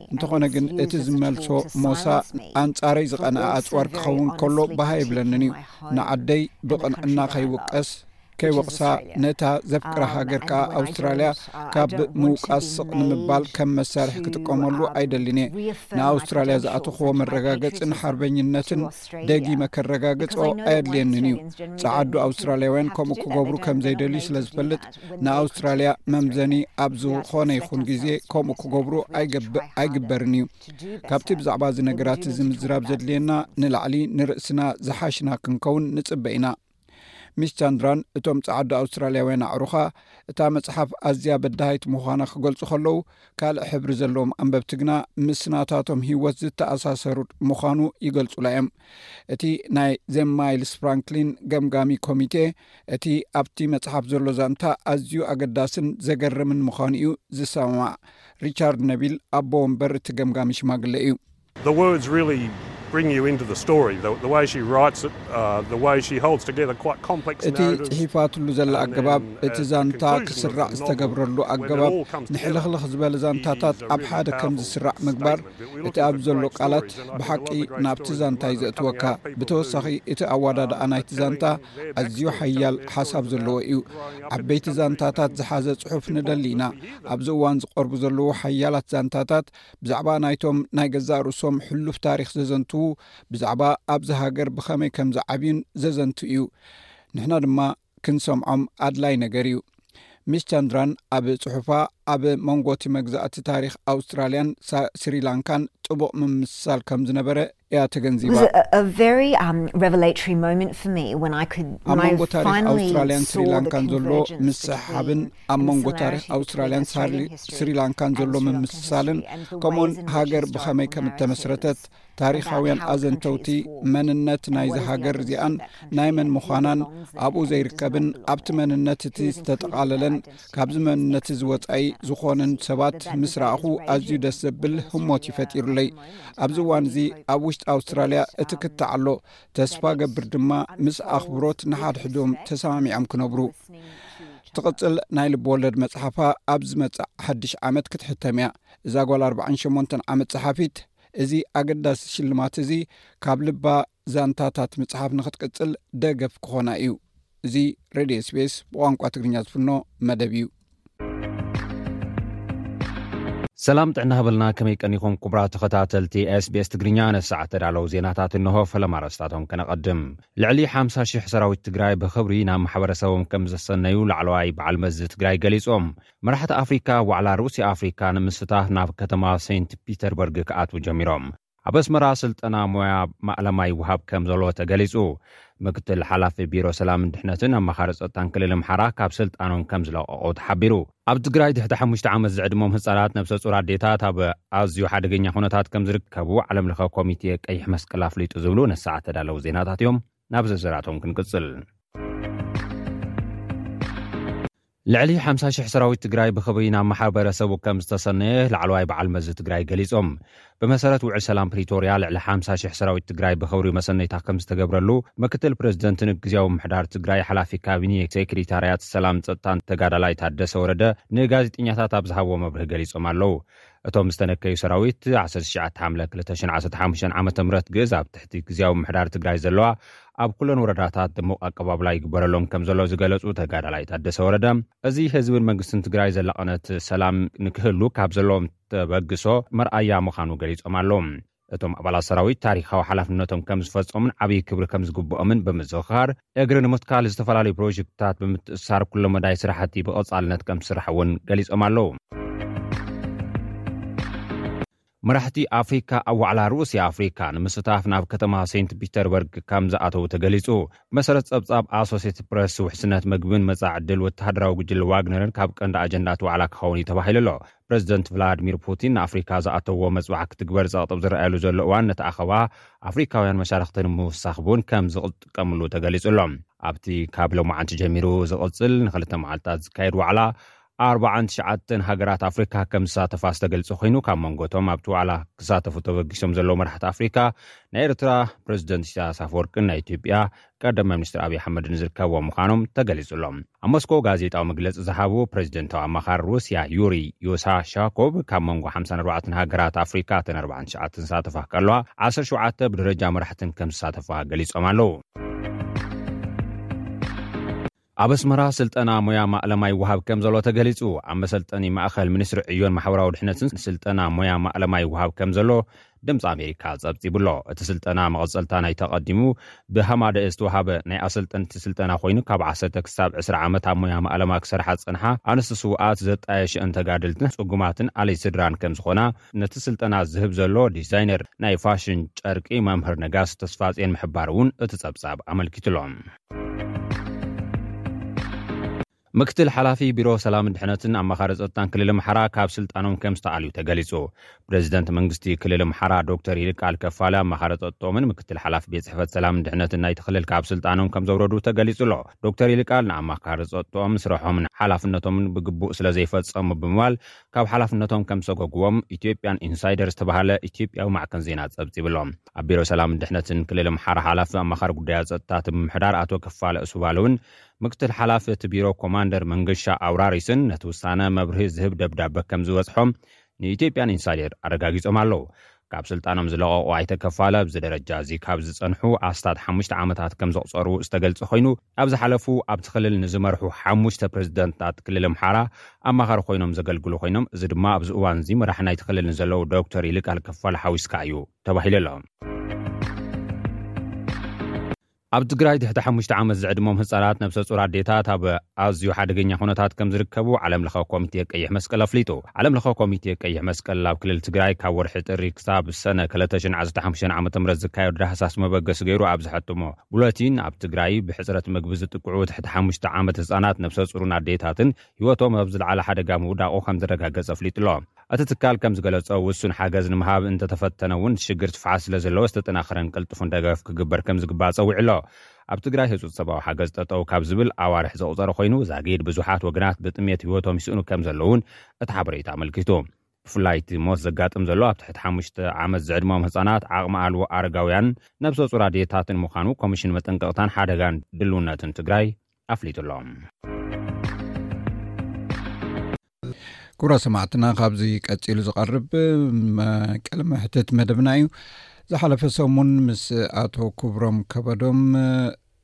እንተኾነ ግን እቲ ዝመልሶ ሞሳ ኣንጻረይ ዝቐንኣ ኣጽዋር ክኸውን ከሎ ባህ ኣይብለንን እዩ። ንዓደይ ብቕንዕና ከይውቀስ ከይወቕሳ ነታ ዘፍቅራ ሃገር ከኣ ኣውስትራልያ ካብ ምውቃስ ስቕ ንምባል ከም መሳርሒ ክጥቀመሉ ኣይደልን እየ። ንኣውስትራልያ ዝኣተኽዎ መረጋገጽን ሓርበኝነትን ደጊመ ከረጋግጾ ኣየድልየንን እዩ። ጸዓዱ ኣውስትራልያውያን ከምኡ ክገብሩ ከም ዘይደልዩ ስለ ዝፈልጥ ንኣውስትራልያ መምዘኒ ኣብ ዝኾነ ይኹን ግዜ ከምኡ ክገብሩ ኣይግበርን እዩ ካብቲ ብዛዕባ እዚ ነገራት እዚ ምዝራብ ዘድልየና ንላዕሊ ንርእስና ዝሓሽና ክንከውን ንፅበ ኢና ሚስ ቻንድራን እቶም ፃዓዱ ኣውስትራልያውያን ኣዕሩኻ እታ መፅሓፍ ኣዝያ በዳሃይት ምዃና ክገልፁ ከለዉ ካልእ ሕብሪ ዘለዎም ኣንበብቲ ግና ምስናታቶም ሂወት ዝተኣሳሰሩ ምዃኑ ይገልፁላ እዮም እቲ ናይ ዘማይልስ ፍራንክሊን ገምጋሚ ኮሚቴ እቲ ኣብቲ መጽሓፍ ዘሎ ዛንታ ኣዝዩ ኣገዳስን ዘገርምን ምዃኑ እዩ ዝሰማማዕ። ሪቻርድ ነቪል ኣቦ ወንበር እቲ ገምጋሚ ሽማግለ እዩ። እቲ ጽሒፋትሉ ዘላ ኣገባብ፣ እቲ ዛንታ ክስራዕ ዝተገብረሉ ኣገባብ፣ ንሕልኽልኽ ዝበለ ዛንታታት ኣብ ሓደ ከም ዝስራዕ ምግባር፣ እቲ ኣብዚ ዘሎ ቃላት ብሓቂ ናብቲ ዛንታ እዩ ዘእትወካ። ብተወሳኺ እቲ ኣወዳድኣ ናይቲ ዛንታ፣ ኣዝዩ ሓያል ሓሳብ ዘለዎ እዩ ዓበይቲ ዛንታታት ዝሓዘ ጽሑፍ ንደሊ ኢና ኣብዚ እዋን ዝቐርቡ ዘለዉ ሓያላት ዛንታታት ብዛዕባ ናይቶም ናይ ገዛእ ርእሶም ሕሉፍ ታሪኽ ዘዘንትዉ ብዛዕባ ኣብዚ ሃገር ብኸመይ ከም ዝዓብዩን ዘዘንቱ እዩ ንሕና ድማ ክንሰምዖም ኣድላይ ነገር እዩ ሚስ ቻንድራን ኣብ ጽሑፋ ኣብ መንጎቲ መግዛእቲ ታሪኽ ኣውስትራልያን ስሪላንካን ጥቡቕ ምምስሳል ከም ዝነበረ እያ ተገንዚባ። ኣብ መንጎ ታሪኽ ኣውስትራልያን ስሪላንካን ዘሎ ምስሕሓብን ኣብ መንጎ ታሪኽ ኣውስትራልያን ስሪላንካን ዘሎ ምምስሳልን ከምኡውን ሃገር ብኸመይ ከም እተመስረተት ታሪኻውያን ኣዘንተውቲ መንነት ናይዚ ሃገር እዚኣን ናይ መን ምዃናን ኣብኡ ዘይርከብን ኣብቲ መንነት እቲ ዝተጠቓለለን ካብዚ መንነት እዚ ወፃኢ ዝኾነን ሰባት ምስ ረኣኹ ኣዝዩ ደስ ዘብል ህሞት እዩ ፈጢሩለይ ኣብዚ እዋን እዚ ኣብ ውሽጢ ኣውስትራልያ እቲ ክትዕ ኣሎ ተስፋ ገብር ድማ ምስ ኣኽብሮት ንሓድሕዶም ተሰማሚዖም ክነብሩ ትቕፅል ናይ ልቢ ወለድ መፅሓፋ ኣብ ዝመፅእ ሓድሽ ዓመት ክትሕተም እያ እዛ ጓል ኣርባዓን ሸሞንተን ዓመት ፀሓፊት እዚ ኣገዳሲ ሽልማት እዚ ካብ ልባ ዛንታታት ምጽሓፍ ንኽትቅጽል ደገፍ ክኾና እዩ። እዚ ሬድዮ ስቤስ ብቋንቋ ትግርኛ ዝፍኖ መደብ እዩ። ሰላም ጥዕና ሃበልና ከመይ ቀኒኹም ኩቡራት ተኸታተልቲ ስbs ትግርኛ ነዚ ሰዓት ተዳለዉ ዜናታት እንሆ ፈለማ ረስታቶም ከነቐድም ልዕሊ ሓ00 ሰራዊት ትግራይ ብኽብሪ ናብ ማሕበረሰቦም ከም ዘሰነዩ ላዕለዋይ በዓል መዚ ትግራይ ገሊጾም መራሕቲ ኣፍሪካ ዋዕላ ርእሲ ኣፍሪካ ንምስታፍ ናብ ከተማ ሰይንት ፒተርበርግ ክኣትዉ ጀሚሮም። ኣብ ኣስመራ ስልጠና ሞያ ማእለማ ይወሃብ ከም ዘሎ ተገሊጹ። ምክትል ሓላፊ ቢሮ ሰላምን ድሕነትን ኣማኻሪ ጸጥታን ክልል ኣምሓራ ካብ ስልጣኖም ከም ዝለቐቑ ተሓቢሩ። ኣብ ትግራይ ትሕቲ ሓሙሽተ ዓመት ዝዕድሞም ህጻናት ነብሰጹር ኣዴታት ኣብ ኣዝዩ ሓደገኛ ኩነታት ከም ዝርከቡ ዓለም ለኸ ኮሚቴ ቀይሕ መስቀል ኣፍሊጡ ዝብሉ ነዚ ሰዓት ተዳለዉ ዜናታት እዮም። ናብ ዝርዝራቶም ክንቅጽል። ልዕሊ ሓምሳ ሽሕ ሰራዊት ትግራይ ብኽብሪ ናብ ማሕበረሰቡ ከም ዝተሰነየ ላዕለዋይ በዓል መዚ ትግራይ ገሊፆም። ብመሰረት ውዕል ሰላም ፕሪቶርያ ልዕሊ ሓምሳ ሽሕ ሰራዊት ትግራይ ብኽብሪ መሰነይታ ከም ዝተገብረሉ ምክትል ፕረዚደንትን ግዝያዊ ምምሕዳር ትግራይ ሓላፊ ካቢኔ ሴክሪታርያት ሰላም ፀጥታን ተጋዳላይ ታደሰ ወረደ ንጋዜጠኛታት ኣብ ዝሃብዎ መብርሂ ገሊፆም ኣለው። እቶም ዝተነከዩ ሰራዊት ዓሰርተ ትሽዓተ ሓምለ ክልተ ሽሕን ዓሰርተ ሓሙሽተን ዓመተ ምህረት ግእዝ ኣብ ትሕቲ ግዝያዊ ምምሕዳር ትግራይ ዘለዋ ኣብ ኩለን ወረዳታት ድሙቕ ኣቀባብላ ይግበረሎም ከም ዘሎ ዝገለጹ ተጋዳላይ ታደሰ ወረደ እዚ ህዝብን መንግስትን ትግራይ ዘለቐነት ሰላም ንክህሉ ካብ ዘለዎም ተበግሶ መርኣያ ምዃኑ ገሊጾም ኣለዉ። እቶም ኣባላት ሰራዊት ታሪኻዊ ሓላፍነቶም ከም ዝፈጸሙን ዓብይ ክብሪ ከም ዝግብኦምን ብምዝኽኻር፣ እግሪ ንምትካል ዝተፈላለዩ ፕሮጀክትታት ብምትእስሳር ኩለ መዳይ ስራሕቲ ብቐጻልነት ከም ዝስራሕ እውን ገሊጾም ኣለዉ። መራሕቲ ኣፍሪካ ኣብ ዋዕላ ሩስያ ኣፍሪካ ንምስታፍ ናብ ከተማ ሴንት ፒተርበርግ ከም ዝኣተዉ ተገሊጹ። ብመሰረት ጸብጻብ ኣሶሴትድ ፕረስ ውሕስነት መግብን መጻኢ ዕድል ወተሃደራዊ ጉጅለ ዋግነርን ካብ ቀንዲ ኣጀንዳት ዋዕላ ክኸውን እዩ ተባሂሉ ኣሎ። ፕረዚደንት ቭላድሚር ፑቲን ንኣፍሪካ ዝኣተውዎ መፅባዕ ክትግበር ፀቕጢ ዝረኣየሉ ዘሎ እዋን ነቲ ኣኸባ ኣፍሪካውያን መሻርኽቲ ንምውሳኽ ቡን ከም ዝቕጥቀምሉ ተገሊፁ ኣሎ። ኣብቲ ካብ ሎማዕንቲ ጀሚሩ ዝቕፅል ንክልተ መዓልታት ዝካየድ ዋዕላ ኣርባዓን ትሽዓተን ሃገራት ኣፍሪካ ከም ዝሳተፋ ዝተገልፀ ኮይኑ ካብ መንጎ እቶም ኣብቲ ዋዕላ ክሳተፉ ተበጊሶም ዘለዉ መራሕቲ ኣፍሪካ ናይ ኤርትራ ፕረዚደንት ኢሳያስ ኣፈወርቅን ናይ ኢትዮጵያ ቀዳማይ ሚኒስትር ኣብይ ኣሕመድን ዝርከብዎም ምዃኖም ተገሊጹ'ሎ። ኣብ ሞስኮ ጋዜጣዊ መግለጺ ዝሃቡ ፕረዚደንታዊ ኣማኻሪ ሩስያ ዩሪ ዩሳሻኮቭ ካብ መንጎ ሓምሳን ኣርባዕተን ሃገራት ኣፍሪካ እተን ኣርባዓን ትሽዓተን ዝሳተፋ ከለዋ ዓሰርተ ሸውዓተ ብደረጃ መራሕተን ከምዝሳተፋ ገሊጾም ኣለው። ኣብ ኣስመራ ስልጠና ሞያ ማእለማ ይወሃብ ከም ዘሎ ተገሊጹ። ኣብ መሰልጠኒ ማእኸል ሚኒስትሪ ዕዮን ማሕበራዊ ድሕነትን ስልጠና ሞያ ማእለማ ይወሃብ ከም ዘሎ ድምጺ ኣሜሪካ ጸብጺቡ ኣሎ። እቲ ስልጠና መቐጸልታ ናይቲ ኣቐዲሙ ብሃማደኤ ዝተወሃበ ናይ ኣሰልጠንቲ ስልጠና ኮይኑ ካብ ዓሰርተ ክሳብ ዕስራ ዓመት ኣብ ሞያ ማእለማ ክሰርሓ ዝጸንሓ ኣንስቲ ስውኣት፣ ዘጣየሸኣን ተጋደልትን ጽጉማትን ኣለይቲ ስድራን ከም ዝኾና ነቲ ስልጠና ዝህብ ዘሎ ዲዛይነር ናይ ፋሽን ጨርቂ መምህር ነጋሲ ተስፋጼን ምሕባሩ እውን እቲ ጸብጻብ ኣመልኪቱ'ሎ። ምክትል ሓላፊ ቢሮ ሰላምን ድሕነትን ኣማኻሪ ጸጥታን ክልል ኣምሓራ ካብ ስልጣኖም ከም ዝተኣልዩ ተገሊጹ። ፕረዚደንት መንግስቲ ክልል ኣምሓራ ዶክተር ይልቃል ከፋለ ኣማኻሪ ጸጥቶምን ምክትል ሓላፊ ቤት ጽሕፈት ሰላምን ድሕነትን ናይቲ ክልል ካብ ስልጣኖም ከም ዘውረዱ ተገሊጹ ኣሎ። ዶክተር ይልቃል ንኣማኻሪ ጸጥቶኦም ስርሖምን ሓላፍነቶምን ብግቡእ ስለ ዘይፈጸሙ ብምባል ካብ ሓላፍነቶም ከም ዝሰጎጉዎም ኢትዮጵያን ኢንሳይደር ዝተበሃለ ኢትዮጵያዊ ማዕከን ዜና ጸብጺቡ ኣሎ። ኣብ ቢሮ ሰላምን ድሕነትን ክልል ኣምሓራ ሓላፊ ኣማኻሪ ጉዳያት ጸጥታ'ቲ ምምሕዳር ኣቶ ክፋለ እሱባለውን ምክትል ሓላፊ እቲ ቢሮ ኮማንደር መንገሻ ኣውራሪስን ነቲ ውሳነ መብርሂ ዝህብ ደብዳበ ከም ዝበጽሖም ንኢትዮጵያን ኢንሳይደር ኣረጋጊጾም ኣለዉ። ካብ ስልጣኖም ዝለቐቑ ኣይተ ከፋለ ኣብዚ ደረጃ እዚ ካብ ዝፀንሑ ኣስታት ሓሙሽተ ዓመታት ከም ዘቑፀሩ ዝተገልፀ ኮይኑ ኣብ ዝሓለፉ ኣብቲ ክልል ንዝመርሑ ሓሙሽተ ፕረዚደንትታት ክልል ኣምሓራ ኣማኻሪ ኮይኖም ዘገልግሉ ኮይኖም እዚ ድማ ኣብዚ እዋን እዚ መራሒ ናይቲ ክልል ንዘለዉ ዶክተር ይልቃል ከፋለ ሓዊስካ እዩ ተባሂሉ ኣሎ። ኣብ ትግራይ ትሕቲ ሓሙሽተ ዓመት ዝዕድሞም ህጻናት ነብሰ ጹር ኣዴታት ኣብ ኣዝዩ ሓደገኛ ኩነታት ከም ዝርከቡ ዓለም ለኸ ኮሚቴ ቀይሕ መስቀል ኣፍሊጡ። ዓለም ለኸ ኮሚቴ ቀይሕ መስቀል ኣብ ክልል ትግራይ ካብ ወርሒ ጥሪ ክሳብ ሰነ ክልተ ሽሕን ዓሰርተ ሓሙሽተን ዓመተ ምህረት ዝካየዱ ዳህሳስ መበገሲ ገይሩ ኣብ ዘሐተሞ ቡለቲን ኣብ ትግራይ ብሕጽረት ምግቢ ዝጥቅዑ ትሕቲ ሓሙሽተ ዓመት ህጻናት ነብሰ ጹርን ኣዴታትን ህይወቶም ኣብ ዝለዓለ ሓደጋ ምውዳቑ ከም ዘረጋገጸ ኣፍሊጡ'ሎ። እቲ ትካል ከም ዝገለፆ ውሱን ሓገዝ ንምሃብ እንተተፈተነ እውን ሽግር ስፍሓት ስለ ዘለዎ ዝተጠናኸረን ቅልጡፍን ደገፍ ክግበር ከም ዝግባእ ፀዊዑ ኣሎ። ኣብ ትግራይ ህፁፅ ሰብኣዊ ሓገዝ ጠጠው ካብ ዝብል ኣዋርሕ ዘቑፀረ ኮይኑ ዛጊድ ብዙሓት ወገናት ብጥሜት ህይወቶም ይስእኑ ከም ዘለዉ እውን እቲ ሓበሬታ ኣመልኪቱ። ብፍላይ እቲ ሞት ዘጋጥም ዘሎ ኣብ ትሕቲ ሓሙሽተ ዓመት ዝዕድመኦም ህፃናት፣ ዓቕሚ ኣልቦ ኣረጋውያንን ነብሰፁር ኣዴታትን ምዃኑ ኮሚሽን መጠንቀቕታን ሓደጋን ድልውነትን ትግራይ ኣፍሊጡ'ሎ። ክቡራት ሰማዕትና ካብዚ ቀፂሉ ዝቐርብ መቀል መሕትት መደብና እዩ ዝሓለፈ ሰሙን ምስ ኣቶ ክብሮም ከበዶም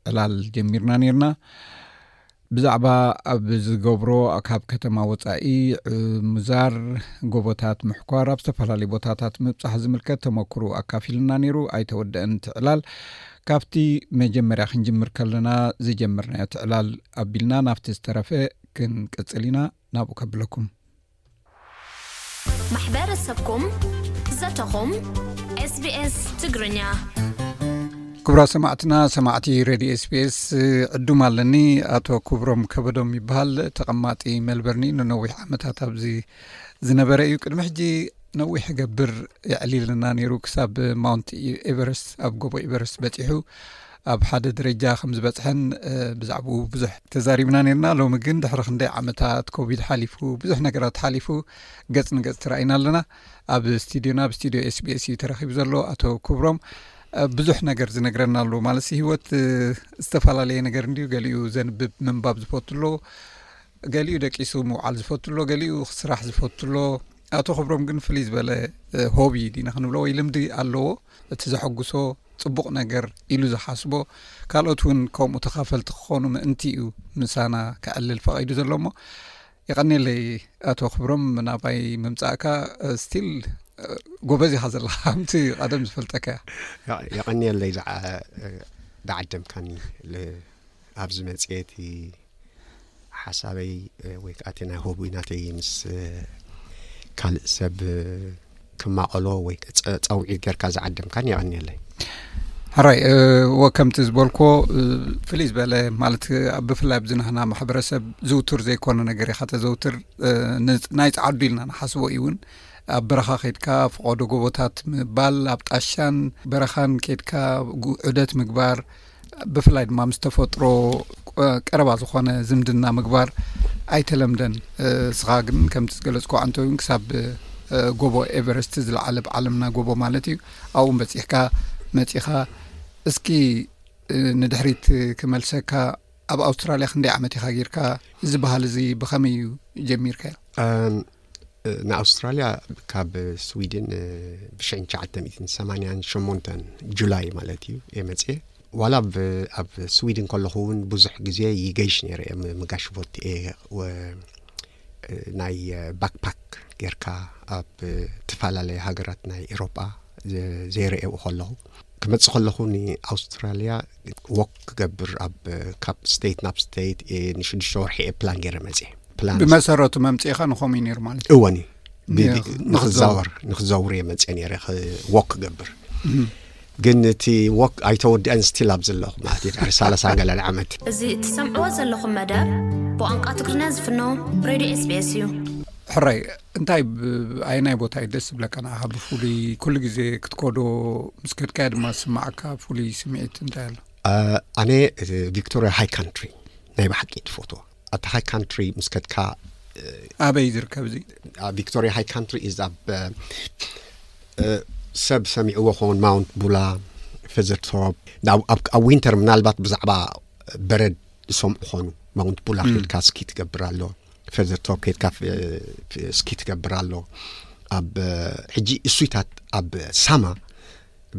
ዕላል ጀሚርና ነርና ብዛዕባ ኣብ ዝገብሮ ካብ ከተማ ወፃኢ ምዛር ጎቦታት ምሕኳር ኣብ ዝተፈላለዩ ቦታታት ምብፃሕ ዝምልከት ተመክሩ ኣካፊልና ነይሩ ኣይተወደአንቲ ዕላል ካብቲ መጀመርያ ክንጅምር ከለና ዝጀመርናዮ ትዕላል ኣቢልና ናብቲ ዝተረፈ ክንቅጽል ኢና ናብኡ ከብለኩም። ማሕበረሰብኩም ዘተኹም sbs ትግርኛ ክብራ ሰማዕትና ሰማዕቲ ሬድዮ ስፔስ ዕዱም ኣለኒ ኣቶ ክብሮም ከበዶም ይበሃል ተቐማጢ መልበርኒ ንነዊሕ ዓመታት ኣብዚ ዝነበረ እዩ ቅድሚ ሕጂ ነዊሕ ይገብር የዕሊልና ነይሩ ክሳብ ማውንት ኤቨረስት ኣብ ጎቦ ኤቨረስት በፂሑ ኣብ ሓደ ደረጃ ከም ዝበፅሐን ብዛዕባ ብዙሕ ተዛሪብና ነርና ሎሚ ግን ድሕሪ ክንደይ ዓመታት ኮቪድ ሓሊፉ ብዙሕ ነገራት ሓሊፉ ገፅ ንገፅ ትረኣይና ኣለና ኣብ ስቱድዮና ብ ስቱድዮ ኤስቢስ እዩ ተረኪቡ ዘሎ ኣቶ ክብሮም ብዙሕ ነገር ዝነግረና ኣሉ ማለት ሂወት ዝተፈላለየ ነገር እንድዩ ገሊኡ ዘንብብ ምንባብ ዝፈቱ ኣሎ ገሊኡ ደቂሱ ምውዓል ዝፈቱ ኣሎ ገሊኡ ክስራሕ ዝፈቱ ኣሎ ኣቶ ክብሮም ግን ፍልይ ዝበለ ሆቢ ዲና ክንብሎ ወይ ልምዲ ኣለዎ እቲ ዘሐጉሶ ፅቡቅ ነገር ኢሉ ዝሓስቦ ካልኦት እውን ከምኡ ተካፈልቲ ክኾኑ ምእንቲ እዩ ምሳና ክዕልል ፈቂዱ ዘሎ ሞ ይቀኒለይ ኣቶ ክብሮም ናባይ ምምፃእካ ስቲል ጎበዝ ኢካ ዘለካ ከምቲ ቀደም ዝፈልጠካ እያ የቀኒለይ ዳዓደምካኒ ኣብዚ መፅኤቲ ሓሳበይ ወይ ከዓ እቲ ናይ ሆብኡ ናተይ ምስ ካልእ ሰብ ክማቐሎ ወይ ፃውዒት ጌርካ ዝዓደምካን የቐኒየለይ ሕራይ ወከምቲ ዝበልክዎ ፍልይ ዝበለ ማለት ብፍላይ ኣብዝናህና ማሕበረሰብ ዝውቱር ዘይኮነ ነገር ኢካ ተዘውትር ናይ ፀዓዱ ኢልና ንሓስቦ እዩ እውን ኣብ በረኻ ከድካ ፍቐዶ ጎቦታት ምባል ኣብ ጣሻን በረኻን ከድካ ዕደት ምግባር ብፍላይ ድማ ምስ ተፈጥሮ ቀረባ ዝኾነ ዝምድና ምግባር ኣይተለምደን እስኻ ግን ከምቲ ዝገለፅኩ ኣንተ ውን ክሳብ ጎቦ ኤቨረስት ዝለዓለ ብዓለምና ጎቦ ማለት እዩ ኣብኡ በፂሕካ መፂኻ እስኪ ንድሕሪት ክመልሰካ ኣብ ኣውስትራልያ ክንደይ ዓመት ኢኻ ጌርካ እዚ በሃል እዚ ብኸመይ እዩ ጀሚርካዮ ንኣውስትራልያ ካብ ስዊድን ብሸን ሸዓተ ሚእትን ሰማንያን ሸሞንተን ጁላይ ማለት እዩ እየ መፅኤ ዋላ ኣብ ስዊድን ከለኹ እውን ብዙሕ ግዜ ይገይሽ ነይረ እየ ምጋሽ ቦት እየ ናይ ባክፓክ ጌርካ ኣብ ተፈላለየ ሃገራት ናይ ኤሮጳ ዘይረኤኡ ከለኹ ክመፅእ ከለኹ ንኣውስትራልያ ወክ ክገብር ኣብ ካብ ስተት ናብ ስተት ንሽዱሽተ ወርሒ እየ ፕላን ገይረ መፅ ፕላን ብመሰረቱ መምፅኢኻ ንኸምኡ ነይሩ ማለት እዩ እወኒ ንክዛወር ንክዘውር እየ መፅ ነረ ወክ ክገብር ግን እቲ ወክ ኣይተወድአን ስቲል ኣብ ዘለኹ ማለት እዩ ድሕሪ ሳላሳ ገለን ዓመት እዚ እትሰምዕዎ ዘለኹም መደብ ብቋንቋ ትግርኛ ዝፍኖ ሬድዮ ኤስቤስ እዩ ሕራይ እንታይ ኣየናይ ቦታ እዩ ደስ ዝብለካ ንዓኻ ብፍሉይ ኩሉ ግዜ ክትከዶ ምስ ከድካዮ ድማ ዝስማዓካ ፍሉይ ስምዒት እንታይ ኣሎ ኣነ ቪክቶሪያ ሃይ ካንትሪ ናይ ባሓቂ ትፈትዎ ኣቲ ሃይ ካንትሪ ምስ ከድካ ኣበይ ዝርከብ እዚ ቪክቶሪያ ሃይ ካንትሪ ኢዝ ኣብ ሰብ ሰሚዕዎ ኸውን ማውንት ቡላ ፍዝርቶሮብ ኣብ ዊንተር ምናልባት ብዛዕባ በረድ ዝሰምዑ ኾኑ ማውንት ቡላ ከድካ ስኪ ትገብር ኣሎ ፈዘቶ ከድካ እስኪ ትገብር ኣሎ ኣብ ሕጂ እሱይታት ኣብ ሳማ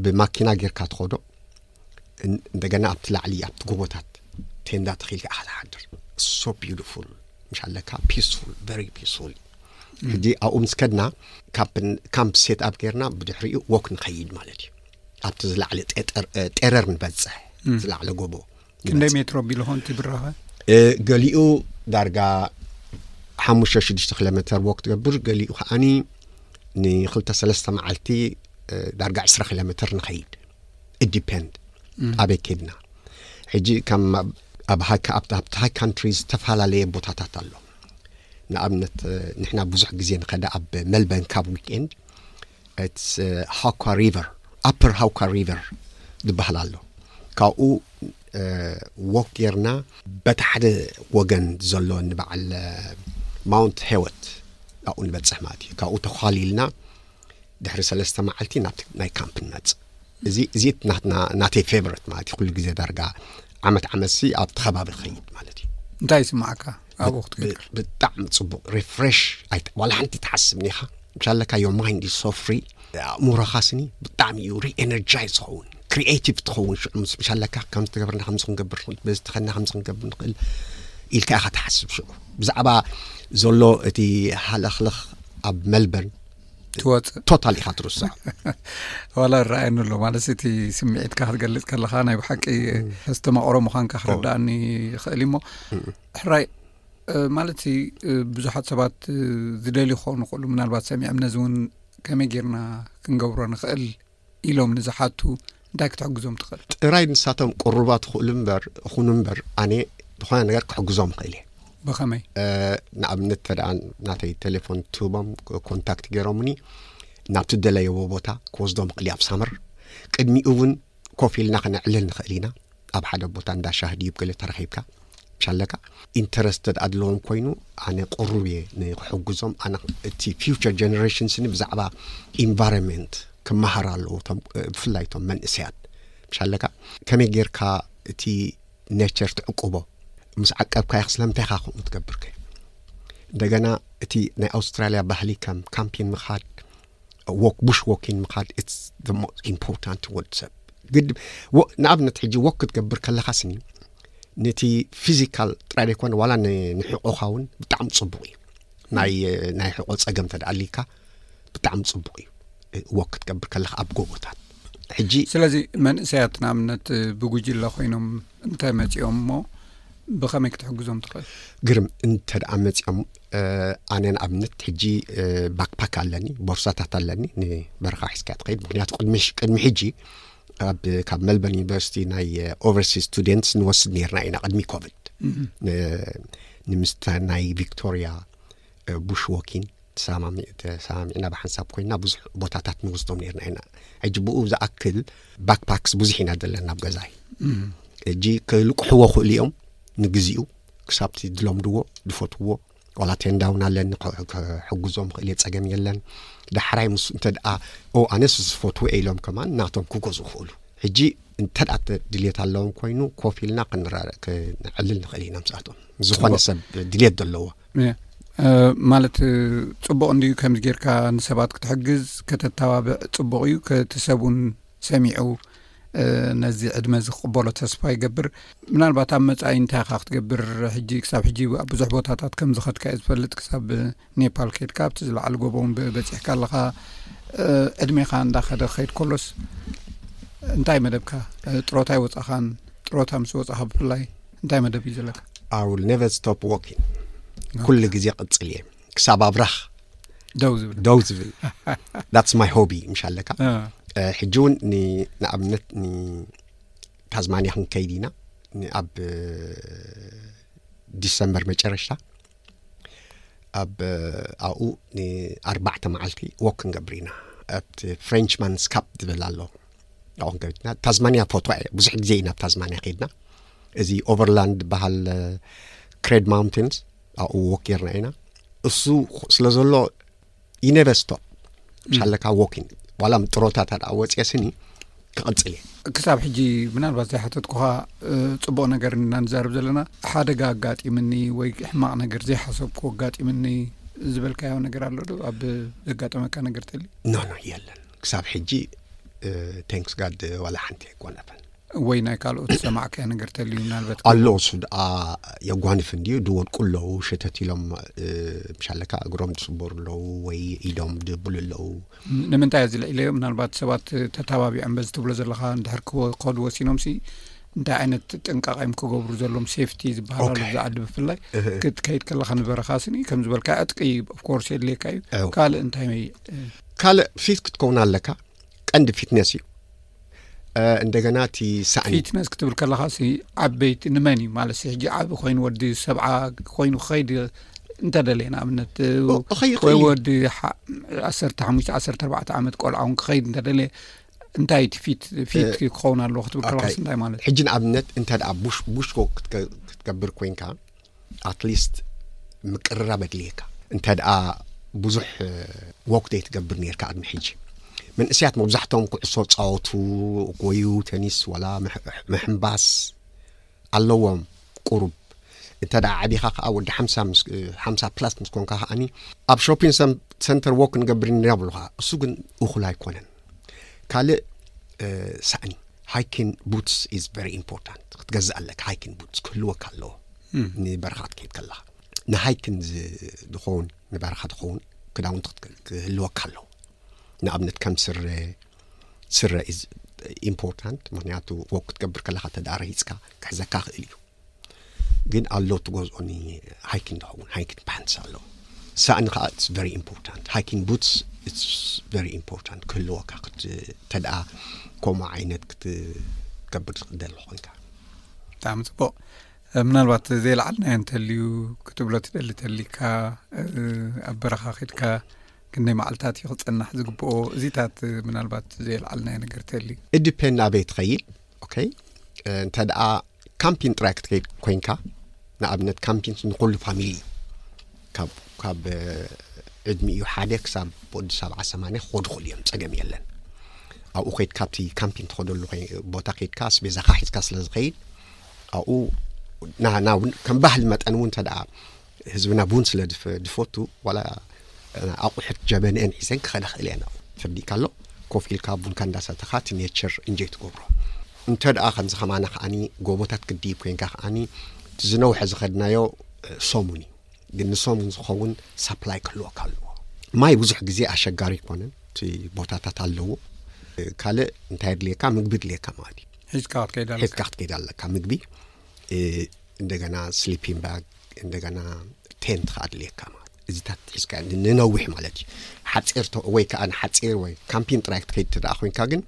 ብማኪና ጌርካ ትኸዶ እንደገና ኣብቲ ላዕሊ ኣብቲ ጎቦታት ቴንዳ ተኺልካ ኢኻ ትሓድር ሶ ቢዩቲፉል ምሽ ኣለካ ፒስፉል ቨሪ ፒስፉል ሕጂ ኣብኡ ምስ ከድና ካምፕ ሴት ኣብ ጌርና ብድሕሪኡ ወክ ንኸይድ ማለት እዩ ኣብቲ ዝለዕለ ጤረር ንበፅሕ ዝለዕለ ጎቦ ክንደይ ሜትሮ ቢሉ ኾንቲ ብረኸ ገሊኡ ዳርጋ ሓሙሽተ ሽዱሽተ ኪሎ ሜተር ወክ ትገብር ገሊኡ ከዓኒ ንክልተ ሰለስተ መዓልቲ ዳርጋ ዕስራ ኪሎ ሜተር ንኸይድ ኢዲፔንድ ኣበይ ከድና ሕጂ ከም ኣብ ሃይካ ኣብቲ ሃይ ካንትሪ ዝተፈላለየ ቦታታት ኣሎ ንኣብነት ንሕና ብዙሕ ግዜ ንኸደ ኣብ መልበን ካብ ዊክኤንድ ኢትስ ሃውካ ሪቨር ኣፐር ሃውካ ሪቨር ዝበሃል ኣሎ ካብኡ ዎክ ጌርና በቲ ሓደ ወገን ዘሎ ንበዓል ማውንት ሄወት ኣብኡ ንበፅሕ ማለት እዩ ካብኡ ተኳሊልና ድሕሪ ሰለስተ መዓልቲ ናብቲ ናይ ካምፕ ንመፅእ እዚ እዚ ናተይ ፌቨረት ማለት እዩ ኩሉ ግዜ ዳርጋ ዓመት ዓመት ሲ ኣብቲ ከባቢ ኸይድ ማለት እዩ እንታይ ይስማዓካ ኣብኡ ክትገብር ብጣዕሚ ፅቡቅ ሪፍሬሽ ዋላ ሓንቲ ትሓስብኒ ኢኻ ምሻለካ ዮ ማይንድ ሶ ፍሪ ኣእምሮኻ ስኒ ብጣዕሚ እዩ ሪኤነርጃይዝ ዝኸውን ክሪኤቲቭ ትኸውን ሽዑ ምስ ምሻለካ ከም ዝተገብርና ከምዚ ክንገብር ንኽእል በዚ ተኸና ከምዚ ክንገብር ንኽእል ኢልካ ኢኻ ትሓስብ ሽዑ ብዛዕባ ዘሎ እቲ ሃለኽለኽ ኣብ መልበርን ትወፅእ ቶታል ኢኻ ትርሳዕ ዋላ ረኣየኒ ኣሎ ማለት እቲ ስምዒትካ ክትገልፅ ከለካ ናይ ብሓቂ ዝተማቕሮ ምዃንካ ክረዳእኒ ይኽእል እሞ ሕራይ ማለት ብዙሓት ሰባት ዝደልዩ ክኾኑ ክእሉ ምናልባት ሰሚዕም ነዚ እውን ከመይ ጌርና ክንገብሮ ንኽእል ኢሎም ንዝሓቱ እንታይ ክትሕግዞም ትኽእል? ጥራይ ንሳቶም ቅሩባት ይኽእሉ እምበር ይኹኑ እምበር ኣነ ዝኾነ ነገር ክሕግዞም ይኽእል እየ። ብኸመይ? ንኣብነት ተደኣ ናተይ ቴሌፎን ትህቦም ኮንታክት ገይሮምኒ ናብቲ ደለየዎ ቦታ ክወስዶም ይኽእል እየ ኣብ ሳምር ቅድሚኡ እውን ኮፍ ኢልና ክነዕልል ንኽእል ኢና። ኣብ ሓደ ቦታ እንዳ ሻሂ ድዩብ ገለ ተራኺብካ ሻለካ ኢንተረስት ተድኣ ኣለዎም ኮይኑ ኣነ ቅሩብ እየ ንክሕግዞም ኣነ እቲ ፊውቸር ጀነሬሽን ስኒ ብዛዕባ ኢንቫይሮንመንት ክመሃር ኣለዎ ብፍላይ እቶም መንእሰያት ሻለካ ከመይ ጌርካ እቲ ኔቸር ትዕቁቦ ምስ ዓቀብካዮ ስለምንታይ ኢኻ ከምኡ ትገብርከ እንደገና እቲ ናይ ኣውስትራልያ ባህሊ ከም ካምፒን ምኻድ ወክ ቡሽ ወኪን ምኻድ ኢትስ ዘ ሞስት ኢምፖርታንት ወድ ሰብ ግድ ወ- ንኣብነት ሕጂ ወክ ክትገብር ከለኻ ስኒ ነቲ ፊዚካል ጥራይ ዘይኮነ ዋላ ን- ንሕቖኻ እውን ብጣዕሚ ጽቡቕ እዩ ናይ ናይ ሕቖ ጸገም ተደኣሊካ ብጣዕሚ ጽቡቕ እዩ እ፣ ወክ ክትገብር ከለኻ ኣብ ጎቦታት ሕጂ ስለዚ መንእሰያት ንኣብነት ብጉጅለ ኮይኖም እንተ መጺኦም እሞ ብኸመይ ክትሕግዞም ትኽእል ግርም እንተ ደኣ መጺኦም ኣነ ንኣብነት ሕጂ ባክፓክ ኣለኒ ቦርሳታት ኣለኒ ንበረኻ ሒዝካ ትኸይድ ምክንያቱ ቅድሚ ሕጂ ኣብ ካብ መልበርን ዩኒቨርሲቲ ናይ ኦቨርሲ ስቱደንትስ ንወስድ ነርና ኢና ቅድሚ ኮቪድ ንምስተ ናይ ቪክቶሪያ ቡሽ ወኪን ተሰማሚዕና ብሓንሳብ ኮይና ብዙሕ ቦታታት ንወስዶም ነርና ኢና ሕጂ ብኡ ዝኣክል ባክፓክስ ብዙሕ ኢና ዘለና ብ ገዛይ ሕጂ ክልቁሕዎ ክእሉ እዮም ንግዜኡ ክሳብቲ ዝለምድዎ ዝፈትዎ ዋላ ቴንዳ እውን ኣለኒ ክሕግዞም ክእል እየ ፀገም የለን ዳሕራይ ምስ እንተ ደኣ ኦ ኣነስ ዝፈትዎ እየ ኢሎም ከማን ናቶም ክገዙ ክኽእሉ ሕጂ እንተ ደኣ ድሌት ኣለዎም ኮይኑ ኮፍ ኢልና ክንዕልል ንኽእል ኢና ምስኣቶም ዝኾነ ሰብ ድሌት ዘለዎ ማለት ፅቡቕ እንድዩ ከምዚ ጌርካ ንሰባት ክትሕግዝ ከተተባብዕ ፅቡቕ እዩ እቲ ሰብ እውን ሰሚዑ ነዚ ዕድመ እዚ ክቕበሎ ተስፋ ይገብር ምናልባት ኣብ መፃኢ እንታይ ካ ክትገብር ሕጂ ክሳብ ሕጂ ኣብ ብዙሕ ቦታታት ከም ዝኸድካ እየ ዝፈልጥ ክሳብ ኔፓል ከድካ ኣብቲ ዝለዓል ጎቦውን በፂሕካ ኣለካ ዕድሜኻ እንዳኸደ ክኸይድ ከሎስ እንታይ መደብካ ጥሮታ ይወፃኻን ጥሮታ ምስ ወፃኻ ብፍላይ እንታይ መደብ እዩ ዘለካ ኩሉ ግዜ ቅፅል እየ ክሳብ ኣብራኽ ደው ዝብል ደው ዝብል ዳትስ ማይ ሆቢ ምሽ ኣለካ ሕጂ እውን ንኣብነት ንታዝማንያ ክንከይድ ኢና ኣብ ዲሰምበር መጨረሻ ኣብ ኣብኡ ንኣርባዕተ መዓልቲ ወክ ክንገብር ኢና ኣብቲ ፍሬንች ማንስ ካፕ ዝብል ኣሎ ኣብኡ ክንገብር ኢና ታዝማንያ ፎቶ እየ ብዙሕ ግዜ ኢና ኣብ ታዝማንያ ከይድና እዚ ኦቨርላንድ በሃል ክሬድ ማውንቴንስ ኣብኡ ወኪርና ኢና እሱ ስለ ዘሎ ይነበ ስቶፕ ምስ ኣለካ ዎኪንግ ዋላ ጥሮታ እታ ደኣ ወፅየ ስኒ ክቕፅል እየ ክሳብ ሕጂ ምናልባት ዘይሓተትኩኻ ፅቡቕ ነገር እና ንዛርብ ዘለና ሓደጋ ኣጋጢምኒ ወይ ሕማቕ ነገር ዘይሓሰብኩ ኣጋጢምኒ ዝበልካዮ ነገር ኣሎ ዶ ኣብ ዘጋጠመካ ነገር ተሊ ኖኖ የለን ክሳብ ሕጂ ቴንክስ ጋድ ዋላ ሓንቲ ኣይኮነትን ወይ ናይ ካልኦት ሰማዕካያ ነገር ተልዩ ምናልበት ኣሎ እሱ ደኣ የጓንፍ እንድዩ ድወድቁ ኣለዉ ሸተት ኢሎም ምሻለካ እግሮም ዝስበሩ ኣለዉ ወይ ኢዶም ድብሉ ኣለዉ ንምንታይ እዚ ልዒለዮ ምናልባት ሰባት ተተባቢዖም በዚ ትብሎ ዘለካ ንድሕር ክከዱ ወሲኖም ሲ እንታይ ዓይነት ጥንቃቀ ዮም ክገብሩ ዘሎም ሴፍቲ ዝበሃላሉ ዝዓዲ ብፍላይ ክትከይድ ከለካ ንበረካ ስኒ ከም ዝበልካ ዕጥቂ ኣፍኮርስ የድልየካ እዩ ካልእ እንታይ ካልእ ፊት ክትከውን ኣለካ ቀንዲ ፊትነስ እዩ እንደገና እቲ ሳእኒ ፊትነስ ክትብል ከለካ ዓበይቲ ንመን እዩ ማለት ሕጂ ዓብ ኮይኑ ወዲ ሰብዓ ኮይኑ ክኸይድ እንተደለየ ንኣብነት ወይ ወዲ ዓሰርተ ሓሙሽተ ዓሰርተ ኣርባዕተ ዓመት ቆልዓ ውን ክኸይድ እንተደለየ እንታይ እቲ ፊት ፊት ክኸውን ኣለዎ ክትብል ከለካስ እንታይ ማለት ሕጂ ንኣብነት እንተ ቡሽ ቡሽ ክትገብር ኮንካ ኣትሊስት ምቅርራብ ኣድልየካ እንተ ደኣ ብዙሕ ወክ ዘይትገብር ነርካ ቅድሚ ሕጂ መንእስያት መብዛሕቶም ኩዕሶ ጻወቱ ጎዩ ተኒስ ዋላ ምሕምባስ ኣለዎም ቁሩብ እንተ ደኣ ዓቢኻ ከዓ ወዲ ሓምሳ ፕላስ ምስ ኮንካ ከዓኒ ኣብ ሾፒን ሰንተር ዎክ ንገብር ኢና ይብሉኻ እሱ ግን እኹል ኣይኮነን ካልእ ሳእኒ ሃይኪን ቡትስ ኢዝ ቨሪ ኢምፖርታንት ክትገዝእ ኣለካ ሃይኪን ቡትስ ክህልወካ ኣለዎ ንበረኻ ክትከይድ ከለኻ ንሃይክን ዝኸውን ንበረኻ ዝኸውን ክዳውንቲ ክህልወካ ኣለዎ ንኣብነት ከም ስረ ስረ ኢዝ ኢምፖርታንት ምክንያቱ ወክ ክትገብር ከለካ ተዳረሂፅካ ክሕዘካ ክእል እዩ ግን ኣሎ ትገዝኦኒ ሃይኪን ዝኸውን ሃይኪን ፓንትስ ኣሎ ሳእኒ ከዓ ኢትስ ቨሪ ኢምፖርታንት ሃይኪን ቡትስ ኢትስ ቨሪ ኢምፖርታንት ክህልወካ ተደኣ ከምኡ ዓይነት ክትገብር ዝቅደል ኮንካ ብጣዕሚ ፅቡቅ ምናልባት ዘይለዓል ናይ እንተልዩ ክትብሎ ትደሊ ተሊካ ኣብ በረኻ ከድካ ክንደይ መዓልትታት እዩ ክፀናሕ ዝግብኦ እዚታት ምናልባት ዘይለዓል ናይ ነገር ተልዩ እድፔን ኣበይ ትኸይድ ኦኬ እንተ ደኣ ካምፒን ጥራይ ክትከይድ ኮንካ ንኣብነት ካምፒን ንኩሉ ፋሚሊ እዩ ካብ ካብ ዕድሚ እዩ ሓደ ክሳብ ወዲ ሰብዓ ሰማንያ ክኸዱ ክእሉ እዮም ጸገም የለን ኣብኡ ከይድካ እቲ ካምፒን ትኸደሉ ቦታ ከይድካ ስቤዛኻ ሒዝካ ስለ ዝኸይድ ኣብኡ ናና እውን ከም ባህሊ መጠን እውን እንተ ደኣ ህዝብና ቡን ስለ ድፈቱ ዋላ ኣቑሑት ጀበንኤን ሒዘን ክኸዳ ክእል እየን ኣብኡ ተፈዲካ ኣሎ ኮፍ ኢልካ ቡንካ እንዳሰተኻ እቲ ኔቸር እንጆይ ትገብሮ እንተ ደኣ ከምዚ ከማና ከዓኒ ጎቦታት ክድይብ ኮንካ ከዓኒ ዝነውሐ ዝኸድናዮ ሰሙን እዩ ግን ንሰሙን ዝኸውን ሳፕላይ ክህልወካ ኣለዎ ማይ ብዙሕ ግዜ ኣሸጋሪ ኣይኮነን እቲ ቦታታት ኣለዎ ካልእ እንታይ ድልየካ ምግቢ ድልየካ ማለት እዩ ሒዝካ ክትከይድ ኣለካ ምግቢ እንደገና ስሊፒንግ ባግ እንደገና ቴንት ከ ኣድልየካ ማለት እዚታት ሒዝካ ንነዊሕ ማለት እዩ ሓፂር ወይ ከዓ ንሓፂር ወይ ካምፒን ጥራይ ክትከይድ ትደኣ ኮንካ ግን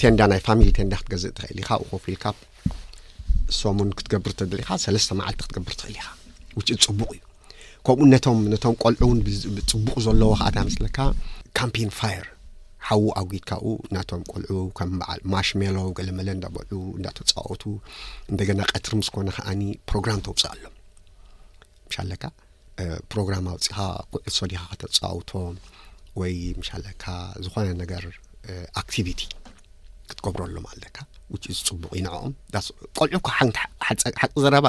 ቴንዳ ናይ ፋሚሊ ቴንዳ ክትገዝእ ትኽእል ኢኻ ኣብኡ ኮፍ ኢልካ ሰሙን ክትገብር ተደሊኻ ሰለስተ መዓልቲ ክትገብር ትኽእል ኢኻ ውጭ ፅቡቕ እዩ ከምኡ ነቶም ነቶም ቆልዑ እውን ፅቡቕ ዘለዎ ከዓ እንታይ መስለካ ካምፒን ፋየር ሓዊ ኣጒድካ ኣብኡ ናቶም ቆልዑ ከም በዓል ማሽሜሎው ገለመለ እንዳበልዑ እንዳተፃወቱ እንደገና ቀትሪ ምስ ኮነ ከዓኒ ፕሮግራም ተውፅኣሎም ምሻለካ ፕሮግራም ኣውፅኻ ኩዕሶ ዲኻ ከተፃውቶም ወይ ምሻለካ ዝኾነ ነገር ኣክቲቪቲ ክትገብረሎም ኣለካ ውጭ ዝፅቡቕ ይንዕኦም ቆልዑ እኳ ሓንቲ ሓቂ ዘረባ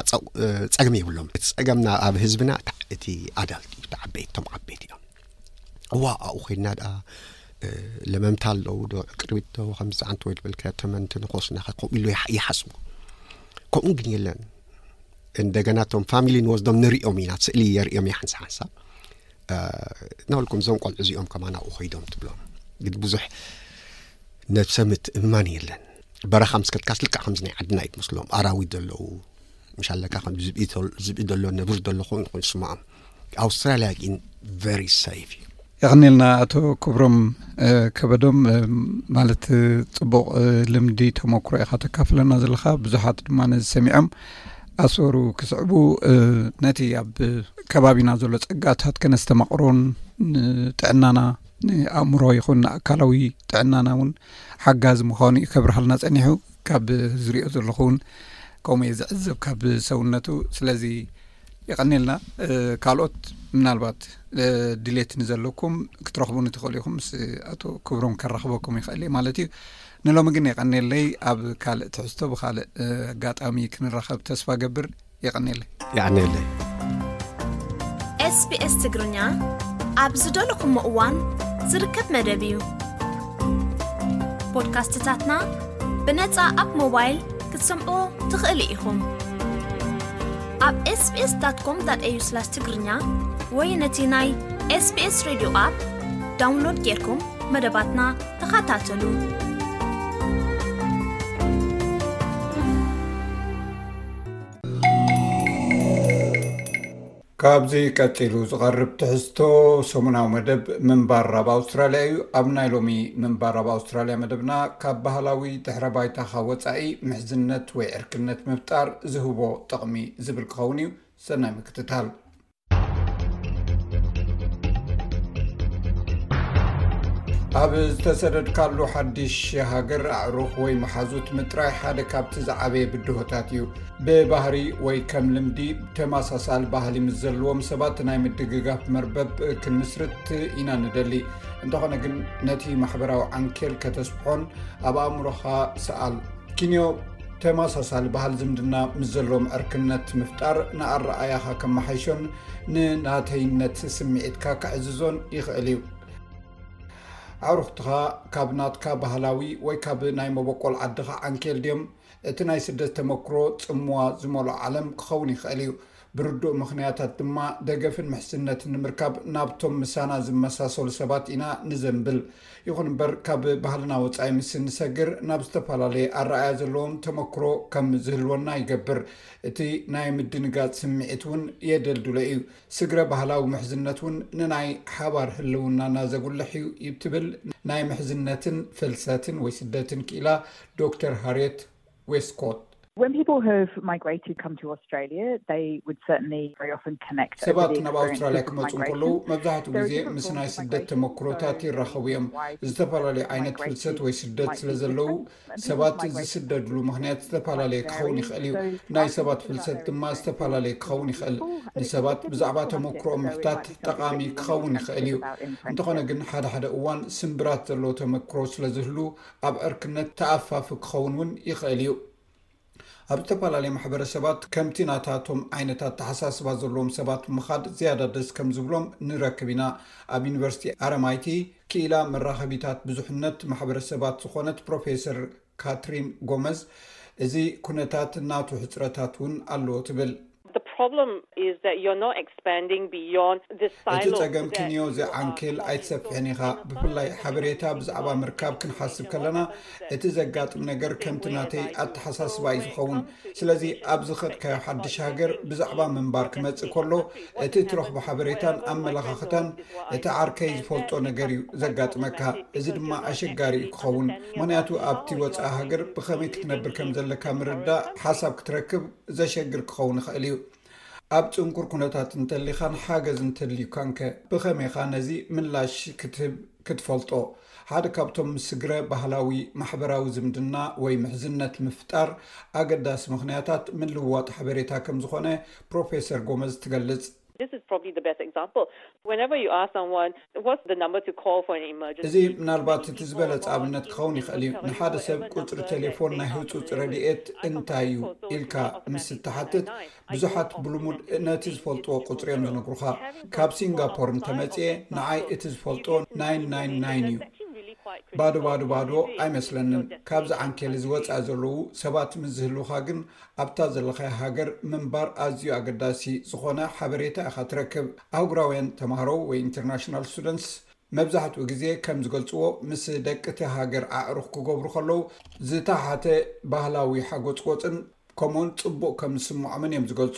ፀግሚ የብሎም እቲ ፀገምና ኣብ ህዝብና እቲ ኣዳልት እዩ ተዓበይቲ ቶም ዓበይቲ እዮም እዋ ኣብኡ ኮይና ደኣ ለመምታ ኣለዉ ዶ ዕቅርቢት ዶ ከምዚ ዓንተ ወይ ዝበልካዮ ተመንቲ ንኮስናኸ ከምኡ ኢሉ ይሓስቡ ከምኡ ግን የለን እንደገና እቶም ፋሚሊ ንወስዶም ንሪኦም ኢና ስእሊ የርእዮም እየ ሓንሳ ሓንሳ ናበልኩም እዞም ቆልዑ እዚኦም ከማ ናብኡ ኮይዶም ትብሎም ግን ብዙሕ ነብሰ ምትእምማን የለን በረኻ ምስ ከድካ ስልክዕ ከምዚ ናይ ዓድና እዩ ትመስሎም ኣራዊት ዘለዉ ምሻለካ ከም ዝብኢ ዘሎ ነብሪ ዘሎ ኮይኑ ኮይኑ ስማኦም ኣውስትራልያ ግን ቨሪ ሰይፍ እዩ። የቀኒልና ኣቶ ክብሮም ከበዶም ማለት ፅቡቅ ልምዲ ተመክሮ ኢካ ተካፍለና ዘለካ ብዙሓት ድማ ነዚ ሰሚዖም ኣሰሩ ክስዕቡ ነቲ ኣብ ከባቢና ዘሎ ፀጋታት ከነስተማቅሮን ንጥዕናና ንኣእምሮ ይኹን ንኣካላዊ ጥዕናና እውን ሓጋዚ ምዃኑ እዩ ከብርሃልና ፀኒሑ ካብ ዝሪኦ ዘለኹ እውን ከምኡ ዝዕዘብ ካብ ሰውነቱ ስለዚ የቀኔልና ካልኦት ምናልባት ድሌት ንዘለኩም ክትረኽቡ ንትኽእሉ ኢኹም ምስ ኣቶ ክብሮም ከራኽበኩም ይኽእል እየ ማለት እዩ ንሎሚ ግን የቀኔለይ ኣብ ካልእ ትሕዝቶ ብካልእ ኣጋጣሚ ክንራኸብ ተስፋ ገብር የቀኔለይ የቀኔለይ ስቢስ ትግርኛ ኣብ ዝደለኹም እዋን ዝርከብ መደብ እዩ ፖድካስትታትና ብነፃ ኣብ ሞባይል ክትሰምዕዎ ትኽእሉ ኢኹም። ኣብ ኤስቢኤስ ዳት ኮም ዳት ኤዩ ስላሽ ትግርኛ ወይ ነቲ ናይ ኤስቢኤስ ሬድዮ ኣፕ ዳውንሎድ ጌርኩም መደባትና ተኸታተሉ። ካብዚ ቀጺሉ ዝቐርብ ትሕዝቶ ሰሙናዊ መደብ ምንባር ኣብ ኣውስትራልያ እዩ። ኣብ ናይ ሎሚ ምንባር ኣብ ኣውስትራልያ መደብና ካብ ባህላዊ ድሕረ ባይታኻ ወጻኢ ምሕዝነት ወይ ዕርክነት ምፍጣር ዝህቦ ጥቕሚ ዝብል ክኸውን እዩ። ሰናይ ምክትታል። ኣብ ዝተሰደድካሉ ሓድሽ ሃገር ኣዕሩኽ ወይ መሓዙት ምጥራይ ሓደ ካብቲ ዝዓበየ ብድሆታት እዩ። ብባህሪ ወይ ከም ልምዲ ተመሳሳሊ ባህሊ ምስ ዘለዎም ሰባት ናይ ምድግጋፍ መርበብ ክንምስርት ኢና ንደሊ እንተኾነ ግን ነቲ ማሕበራዊ ዓንኬል ከተስብሖን ኣብ ኣእምሮኻ ሰኣል ኪንዮ ተመሳሳሊ ባህል ዝምድና ምስ ዘለዎም ዕርክነት ምፍጣር ንኣረኣያኻ ከመሓይሾን ንናተይነት ስምዒትካ ክዕዝዞን ይኽእል እዩ ኣውርክትኻ ካብ ናትካ ባህላዊ ወይ ካብ ናይ መበቆል ዓድኻ ዓንኬል ድዮም እቲ ናይ ስደት ተመክሮ ጽምዋ ዝመልኦ ዓለም ክኸውን ይኸእል እዩ። ብርዱእ ምኽንያታት ድማ ደገፍን ምሕዝነትን ንምርካብ ናብቶም ምሳና ዝመሳሰሉ ሰባት ኢና ንዘንብል። ይኹን እምበር ካብ ባህልና ወጻኢ ምስ እንሰግር ናብ ዝተፈላለየ ኣረኣእያ ዘለዎም ተመክሮ ከም ዝህልወና ይገብር። እቲ ናይ ምድንጋጽ ስምዒት እውን የደልድሎ እዩ። ስግረ ባህላዊ ምሕዝነት እውን ንናይ ሓባር ህልውናና ዘጉልሕ እዩ ትብል ናይ ምሕዝነትን ፍልሰትን ወይ ስደትን ክኢላ ዶክተር ሃርየት ዌስኮት። ሰባት ናብ ኣውስትራልያ ክመፁ እንከለዉ መብዛሕትኡ ግዜ ምስ ናይ ስደት ተመክሮታት ይራኸቡ እዮም። ዝተፈላለዩ ዓይነት ፍልሰት ወይ ስደት ስለ ዘለዉ ሰባት ዝስደድሉ ምኽንያት ዝተፈላለየ ክኸውን ይኽእል እዩ። ናይ ሰባት ፍልሰት ድማ ዝተፈላለየ ክኸውን ይኽእል። ንሰባት ብዛዕባ ተመክሮኦም ምሕታት ጠቓሚ ክኸውን ይኽእል እዩ። እንተኾነ ግን ሓደሓደ እዋን ስምብራት ዘለዎ ተመክሮ ስለ ዝህሉ ኣብ ዕርክነት ተኣፋፊ ክኸውን እውን ይኽእል እዩ። ኣብ ዝተፈላለየ ማሕበረሰባት ከምቲ ናታቶም ዓይነት ኣተሓሳስባ ዘለዎም ሰባት ምኻድ ዝያዳ ደስ ከም ዝብሎም ንረክብ ኢና። ኣብ ዩኒቨርሲቲ ኣረማይቲ ክኢላ መራኸቢታት ብዙሕነት ማሕበረሰባት ዝኾነት ፕሮፌሰር ካትሪን ጎመዝ እዚ ኩነታት ናቱ ሕጽረታት እውን ኣለዎ ትብል። እቲ ጸገም ክንዮ እዚ ዓንኬል ኣይትሰፍሕን ኢኻ። ብፍላይ ሓበሬታ ብዛዕባ ምርካብ ክንሓስብ ከለና እቲ ዘጋጥም ነገር ከምቲ ናተይ ኣተሓሳስባ እዩ ዝኸውን። ስለዚ ኣብ ዝኸድካዮ ሓድሽ ሃገር ብዛዕባ ምንባር ክመጽእ ከሎ እቲ እትረኽቦ ሓበሬታን ኣመለኻኽታን እቲ ዓርከይ ዝፈልጦ ነገር እዩ ዘጋጥመካ። እዚ ድማ ኣሸጋሪ እዩ ክኸውን ምኽንያቱ ኣብቲ ወጻኢ ሃገር ብኸመይ ክትነብር ከም ዘለካ ምርዳእ ሓሳብ ክትረክብ ዘሸግር ክኸውን ይኽእል እዩ። ኣብ ጽንኩር ኩነታት እንተሊኻን ሓገዝ እንተድልዩካንከ ብኸመይ ኢኻ ነዚ ምላሽ ክትህብ ክትፈልጦ? ሓደ ካብቶም ስግረ ባህላዊ ማሕበራዊ ዝምድና ወይ ምሕዝነት ምፍጣር ኣገዳሲ ምኽንያታት ምልውዋጥ ሓበሬታ ከም ዝኾነ ፕሮፌሰር ጎመዝ ትገልጽ። እዚ ምናልባት እቲ ዝበለጸ ኣብነት ክኸውን ይኽእል እዩ። ንሓደ ሰብ ቁጽሪ ቴሌፎን ናይ ህጹጽ ረድኤት እንታይ እዩ? ኢልካ ምስ እትሓትት፣ ብዙሓት ብልሙድ ነቲ ዝፈልጥዎ ቁጽሪ እዮም ዝነግሩኻ። ካብ ሲንጋፖር እንተ መጺኤ፣ ንዓይ እቲ ዝፈልጦ ናይን ናይን ናይን እዩ። ባዶ ባዶ ባዶ ኣይመስለንን። ካብዚ ዓንኬል እዚ ወጻኢ ዘለዉ ሰባት ምስ ዝህልዉኻ ግን ኣብታ ዘለኻያ ሃገር ምንባር ኣዝዩ ኣገዳሲ ዝኾነ ሓበሬታ ኢኻ ትረክብ። ኣህጉራውያን ተማሃሮ ወይ ኢንተርናሽናል ስቱደንትስ መብዛሕትኡ ግዜ ከም ዝገልጽዎ ምስ ደቂ'ቲ ሃገር ኣዕሩኽ ክገብሩ ከለዉ ዝተሓተ ባህላዊ ሓጎጽጎጽን ከምኡ'ውን ጽቡቕ ከም ዝስምዖምን እዮም ዝገልጹ።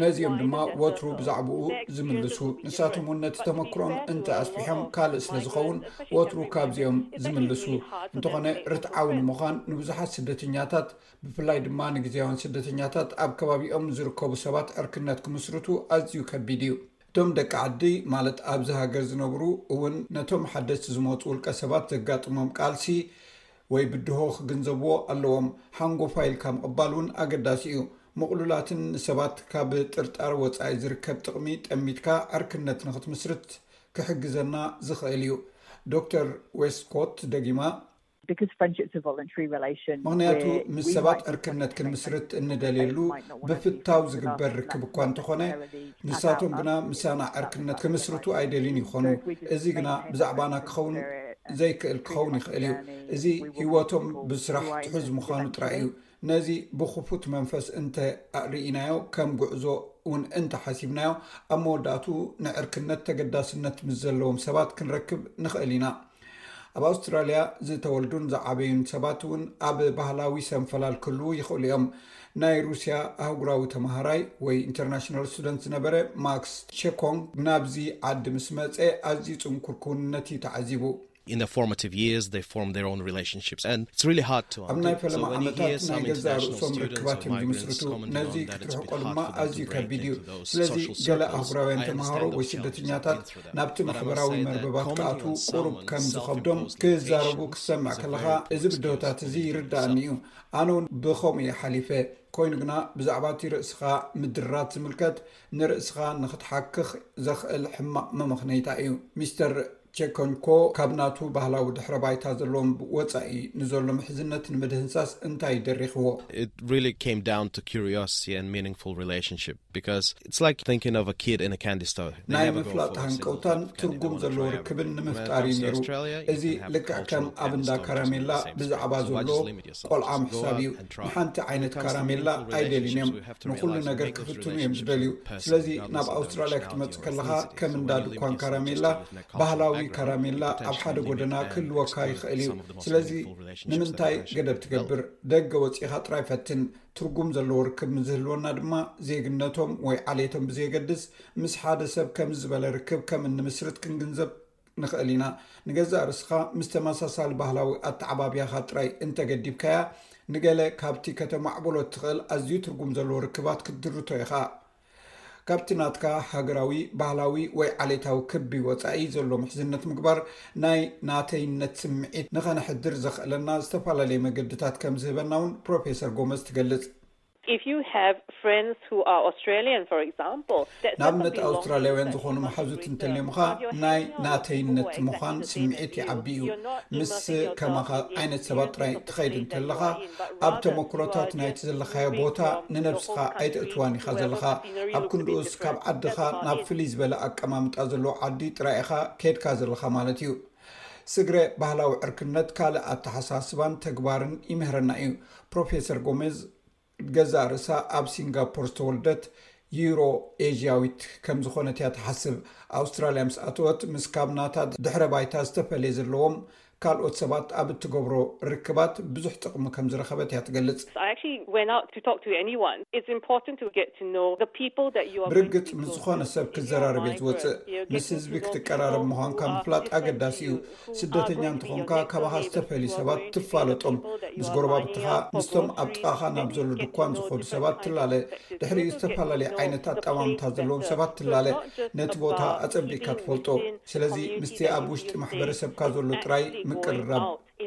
ነዚኦም ድማ ወትሩ ብዛዕባኡ ዝምልሱ ንሳቶም ውን ነቲ ተመክሮም እንተ ኣስፊሖም ካልእ ስለ ዝኸውን ወትሩ ካብዚኦም ዝምልሱ እንተኾነ ርትዓዊ ንምዃን ንብዙሓት ስደተኛታት ብፍላይ ድማ ንግዜያውን ስደተኛታት ኣብ ከባቢኦም ዝርከቡ ሰባት ዕርክነት ክምስርቱ ኣዝዩ ከቢድ እዩ እቶም ደቂ ዓዲ ማለት ኣብዚ ሃገር ዝነብሩ እውን ነቶም ሓደስቲ ዝመፁ ውልቀ ሰባት ዘጋጥሞም ቃልሲ ወይ ብድሆ ክግንዘብዎ ኣለዎም። ሓንጎፋይ ኢልካ ምቕባል እውን ኣገዳሲ እዩ። ምቕሉላትን ንሰባት ካብ ጥርጣረ ወጻኢ ዝርከብ ጥቕሚ ጠሚትካ ዕርክነት ንኽትምስርት ክሕግዘና ዝኽእል እዩ። ዶክተር ዌስትኮት ደጊማ። ምኽንያቱ ምስ ሰባት ዕርክነት ክንምስርት እንደልየሉ ብፍታው ዝግበር ርክብ እኳ እንተኾነ፣ ንሳቶም ግና ምሳና ዕርክነት ክምስርቱ ኣይደልዩን ይኾኑ። እዚ ግና ብዛዕባና ክኸውን ዘይክእል ክኸውን ይኽእል እዩ። እዚ ህይወቶም ብስራሕ ትሑዝ ምዃኑ ጥራይ እዩ። ነዚ ብኽፉት መንፈስ እንተ ኣርእይናዮ፣ ከም ጉዕዞ እውን እንተ ሓሲብናዮ፣ ኣብ መወዳእትኡ ንዕርክነት ተገዳስነት ምስ ዘለዎም ሰባት ክንረክብ ንኽእል ኢና። ኣብ ኣውስትራልያ ዝተወልዱን ዝዓበዩን ሰባት እውን ኣብ ባህላዊ ሰንፈላል ክህልዉ ይኽእሉ እዮም። ናይ ሩስያ ኣህጉራዊ ተምሃራይ ወይ ኢንተርናሽናል ስቱደንት ዝነበረ ማክስ ቸኮንግ ናብዚ ዓዲ ምስ መፀ ኣዝዩ ፅንኩር ክውንነት እዩ ተዓዚቡ። ኣብ ናይ ፈለማ ዓመታት ናይ ገዛእ ርእሶም ርክባት እዮም ዝምስርቱ፣ ነዚ ክትርሕቆ ድማ ኣዝዩ ከቢድ እዩ። ስለዚ ገለ ኣህጉራውያን ተምሃሮ ወይ ስደተኛታት ናብቲ ማሕበራዊ መርበባት ክኣትዉ ቁሩብ ከም ዝኸብዶም ክዛረቡ ክትሰምዕ ከለኻ እዚ ብድሆታት እዚ ይርድኣኒ እዩ። ኣነ ውን ብኸምኡ እየ ሓሊፈ። ኮይኑ ግና ብዛዕባ እቲ ርእስኻ ምድራት ዝምልከት ንርእስኻ ንኽትሓክኽ ዘኽእል ሕማቕ መመኽነይታ እዩ። ሚስተር ቸኮንኮ ካብ ናቱ ባህላዊ ድሕረ ባይታ ዘለዎም ወጻኢ ንዘሎ ምሕዝነት ንምድህንሳስ እንታይ ደሪኽዎ? ናይ ምፍላጥ ሃንቀውታን ትርጉም ዘለዎ ርክብን ንምፍጣር እዩ ነይሩ እዚ ልክዕ ከም ኣብ እንዳ ካራሜላ ብዛዕባ ዘሎ ቆልዓ ምሕሳብ እዩ ንሓንቲ ዓይነት ካራሜላ ኣይደልዩን እዮም ንኩሉ ነገር ክፍትኑ እዮም ዝደልዩ ስለዚ ናብ ኣውስትራልያ ክትመፅ ከለካ ከም እንዳ ድኳን ካራሜላ ባህላዊ ካራሜላ ኣብ ሓደ ጎደና ክህልወካ ይኽእል እዩ ስለዚ ንምንታይ ገደብ ትገብር ደገ ወፂኢካ ጥራይ ፈትን ትርጉም ዘለዎ ርክብ ምስዝህልወና ድማ ዜግነቶም ወይ ዓሌቶም ብዘየገድስ ምስ ሓደ ሰብ ከምዚ ዝበለ ርክብ ከም እንምስርት ክንግንዘብ ንኽእል ኢና። ንገዛእ ርእስኻ ምስ ተመሳሳሊ ባህላዊ ኣተዓባብያኻ ጥራይ እንተ ገዲብካያ፣ ንገለ ካብቲ ከተማዕብሎ እትኽእል ኣዝዩ ትርጉም ዘለዎ ርክባት ክትድርቶ ኢኻ። ካብቲ ናትካ ሃገራዊ፣ ባህላዊ ወይ ዓሌታዊ ክቢ ወጻኢ ዘሎ ምሕዝነት ምግባር፣ ናይ ናተይነት ስምዒት ንኸነሕድር ዘኽእለና ዝተፈላለየ መገድታት ከም ዝህበና እውን ፕሮፌሰር ጎመዝ ትገልጽ። ንኣብነት ኣውስትራልያውያን ዝዀኑ መሓዙት እንተልዮምኻ፣ ናይ ናተይነት ምዃን ስምዒት ይዓቢ እዩ። ምስ ከማኻ ዓይነት ሰባት ጥራይ ትኸይድ እንተለኻ፣ ኣብ ተመክሮታት ናይቲ ዘለኻዮ ቦታ ንነብስኻ ኣይተእትዋን ኢኻ ዘለኻ። ኣብ ክንድኡስ ካብ ዓድኻ ናብ ፍልይ ዝበለ ኣቀማምጣ ዘለዎ ዓዲ ጥራይ ኢኻ ኬድካ ዘለኻ ማለት እዩ። ስግረ ባህላዊ ዕርክነት ካልእ ኣተሓሳስባን ተግባርን ይምህረና እዩ። ፕሮፌሰር ጎሜዝ ገዛእ ርእሳ ኣብ ሲንጋፖር ዝተወልደት ዩሮ ኤዥያዊት ከም ዝኾነት እያ ትሓስብ። ኣውስትራልያ ምስ ኣተወት ምስ ካብ ናታ ድሕረ ባይታ ዝተፈልየ ዘለዎም ካልኦት ሰባት ኣብ እትገብሮ ርክባት ብዙሕ ጥቕሚ ከም ዝረኸበት እያ ትገልጽ። ብርግጽ ምስ ዝዀነ ሰብ ክትዘራረብ እየ ዝወጽእ። ምስ ህዝቢ ክትቀራረብ ምዃንካ ምፍላጥ ኣገዳሲ እዩ። ስደተኛ እንተ ዀንካ፣ ካባኻ ዝተፈልዩ ሰባት ትፋለጦም። ምስ ጐረባብትኻ፣ ምስቶም ኣብ ጥቓኻ ናብ ዘሎ ድኳን ዝኸዱ ሰባት ትላለ። ድሕሪኡ፣ ዝተፈላለየ ዓይነት ኣጠማምታ ዘለዎም ሰባት ትላለ። ነቲ ቦታ ኣጸቢቕካ ትፈልጦ። ስለዚ ምስቲ ኣብ ውሽጢ ማሕበረሰብካ ዘሎ ጥራይ ምቅርራብ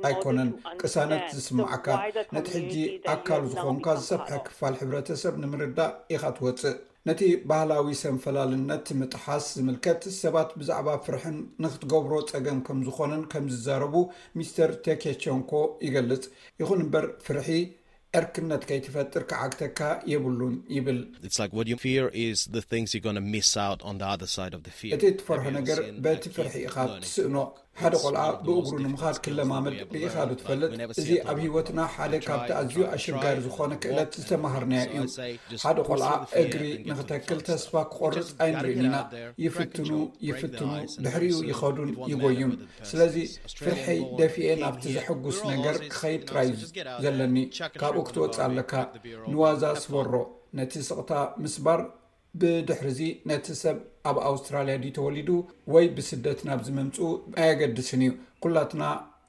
ኣይኮነን ቅሳነት ዝስማዕካ፣ ነቲ ሕጂ ኣካል ዝኾንካ ዝሰፍሐ ክፋል ሕብረተሰብ ንምርዳእ ኢኻ ትወጽእ። ነቲ ባህላዊ ሰንፈላልነት ምጥሓስ ዝምልከት፣ ሰባት ብዛዕባ ፍርሕን ንኽትገብሮ ጸገም ከም ዝኾነን ከም ዝዛረቡ ሚስተር ቴኬቸንኮ ይገልጽ። ይኹን እምበር ፍርሒ ዕርክነት ከይትፈጥር ክዓግተካ የብሉን ይብል። እቲ እትፈርሖ ነገር በቲ ፍርሒ ኢኻ እትስእኖ። ሓደ ቆልዓ ብእግሩ ንምኻድ ክለማመድ ርኢኻ ዶ ትፈልጥ? እዚ ኣብ ህይወትና ሓደ ካብቲ ኣዝዩ ኣሸጋሪ ዝኾነ ክእለት ዝተማሃርናዮ እዩ። ሓደ ቆልዓ እግሪ ንኽተክል ተስፋ ክቖርጽ ኣይንርእን ኢና። ይፍትኑ ይፍትኑ፣ ድሕሪኡ ይኸዱን ይጎዩን። ስለዚ ፍርሐይ ደፊኤ ናብቲ ዘሐጉስ ነገር ክኸይድ ጥራይ እዩ ዘለኒ ካብኡ ክትወፅእ ኣለካ ንዋዛ ስበሮ ነቲ ስቕታ ምስባር ብድሕርዚ ነቲ ሰብ ኣብ ኣውስትራልያ ድዩ ተወሊዱ ወይ ብስደት ናብዚ ምምፅኡ ኣየገድስን እዩ ኩላትና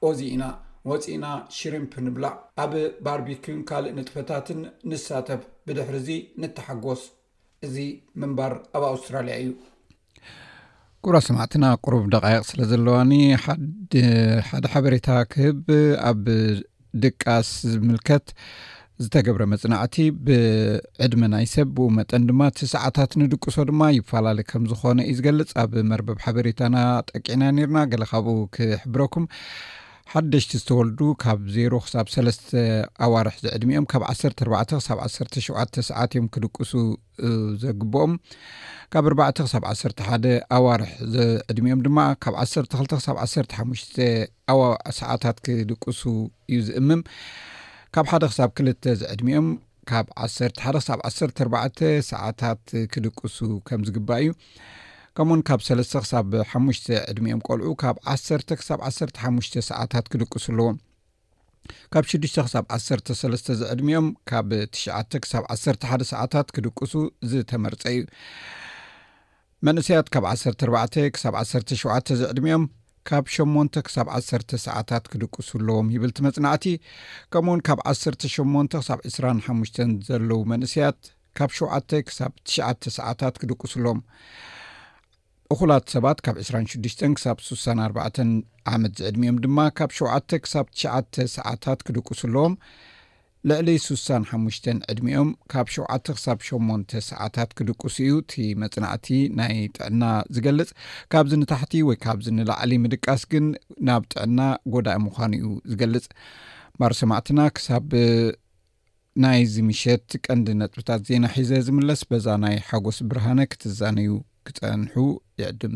ኦዚ ኢና ወፂእና ሽሪምፕ ንብላዕ ኣብ ባርቢክን ካልእ ንጥፈታትን ንሳተፍ ብድሕርዚ ንተሓጎስ እዚ ምንባር ኣብ ኣውስትራልያ እዩ ክቡራት ሰማዕትና ቅሩብ ደቃይቅ ስለ ዘለዋኒ ሓደ ሓበሬታ ክህብ ኣብ ድቃስ ዝምልከት ዝተገብረ መፅናዕቲ ብዕድመ ናይ ሰብ ብኡ መጠን ድማ እቲ ሰዓታት ንድቅሶ ድማ ይፈላለ ከም ዝኾነ እዩ ዝገልፅ ኣብ መርበብ ሓበሬታና ጠቂዕና ነርና ገለ ካብኡ ክሕብረኩም ሓደሽቲ ዝተወልዱ ካብ ዜሮ ክሳብ ሰለስተ ኣዋርሕ ዝዕድሚኦም ካብ ዓሰርተ ኣርባዕተ ክሳብ ዓሰርተ ሸውዓተ ሰዓት እዮም ክድቅሱ ዘግብኦም ካብ ኣርባዕተ ክሳብ ዓሰርተ ሓደ ኣዋርሕ ዘዕድሚኦም ድማ ካብ ዓሰርተ ክልተ ክሳብ ዓሰርተ ሓሙሽተ ኣዋ ሰዓታት ክድቅሱ እዩ ዝእምም ካብ ሓደ ክሳብ ክልተ ዘዕድሚኦም ካብ ዓሰርተ ሓደ ክሳብ ዓሰርተ ኣርባዕተ ሰዓታት ክድቅሱ ከም ዝግባእ እዩ ከምኡውን ካብ ሰለስተ ክሳብ ሓሙሽተ ዕድሚኦም ቆልዑ ካብ ዓሰርተ ክሳብ ዓሰርተ ሓሙሽተ ሰዓታት ክድቅሱ ኣለዎም ካብ ሽዱሽተ ክሳብ ዓሰርተ ሰለስተ ዝዕድሚኦም ካብ ትሽዓተ ክሳብ ዓሰርተ ሓደ ሰዓታት ክድቅሱ ዝተመርፀ እዩ መንእሰያት ካብ ዓሰርተ ኣርባዕተ ክሳብ ዓሰርተ ሸውዓተ ዝዕድሚኦም ካብ ሸሞንተ ክሳብ ዓሰርተ ሰዓታት ክድቅሱ ኣለዎም ይብል ቲ መፅናዕቲ ከምኡውን ካብ ዓሰርተ ሸሞንተ ክሳብ ዕስራን ሓሙሽተን ዘለው መንእሰያት ካብ ሸውዓተ ክሳብ ትሽዓተ ሰዓታት ክድቅሱ ኣለዎም እኹላት ሰባት ካብ ዕስራን ሽዱሽተን ክሳብ ሱሳን ኣርባዕተን ዓመት ዝዕድሚኦም ድማ ካብ ሸውዓተ ክሳብ ትሽዓተ ሰዓታት ክድቅሱ ኣለዎም። ልዕሊ ሱሳን ሓሙሽተን ዕድሚኦም ካብ ሸውዓተ ክሳብ ሸሞንተ ሰዓታት ክድቅሱ እዩ እቲ መጽናዕቲ ናይ ጥዕና ዝገልጽ። ካብዚ ንታሕቲ ወይ ካብዚ ንላዕሊ ምድቃስ ግን ናብ ጥዕና ጎዳኢ ምዃኑ እዩ ዝገልጽ። ማር ሰማዕትና ክሳብ ናይዚ ምሸት ቀንዲ ነጥብታት ዜና ሒዘ ዝምለስ በዛ ናይ ሓጎስ ብርሃነ ክትዛነዩ ክጸንሑ ይዕድም።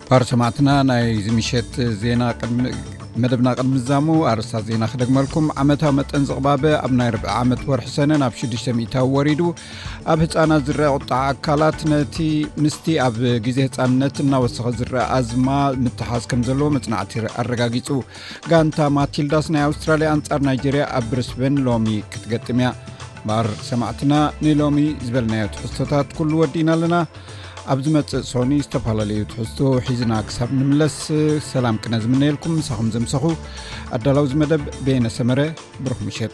ባር ሰማዕትና ናይዚ ምሸት ዜና መደብና ቅድሚ ዛሙ ኣርስታት ዜና ክደግመልኩም ዓመታዊ መጠን ዝቕባበ ኣብ ናይ ርብዒ ዓመት ወርሒ ሰነ ናብ 6ዱሽተ ሚታዊ ወሪዱ ኣብ ህፃናት ዝረአ ቁጣዕ ኣካላት ነቲ ምስቲ ኣብ ግዜ ህፃንነት እናወሰኸ ዝረአ ኣዝማ ምትሓዝ ከም ዘለዎ መፅናዕቲ ኣረጋጊፁ ጋንታ ማቲልዳስ ናይ ኣውስትራልያ ኣንፃር ናይጀርያ ኣብ ብርስበን ሎሚ ክትገጥም እያ ባር ሰማዕትና ንሎሚ ዝበልናዮ ትሕዝቶታት ኩሉ ወዲእና ኣለና ኣብ ዝመፅእ ሶኒ ዝተፈላለዩ ትሕዝቶ ሒዝና ክሳብ ንምለስ ሰላም ቅነ ዝምነየልኩም ምሳኹም ዘምሰኹ ኣዳላው ዝ መደብ ቤነ ሰመረ ብሩክ ምሸጥ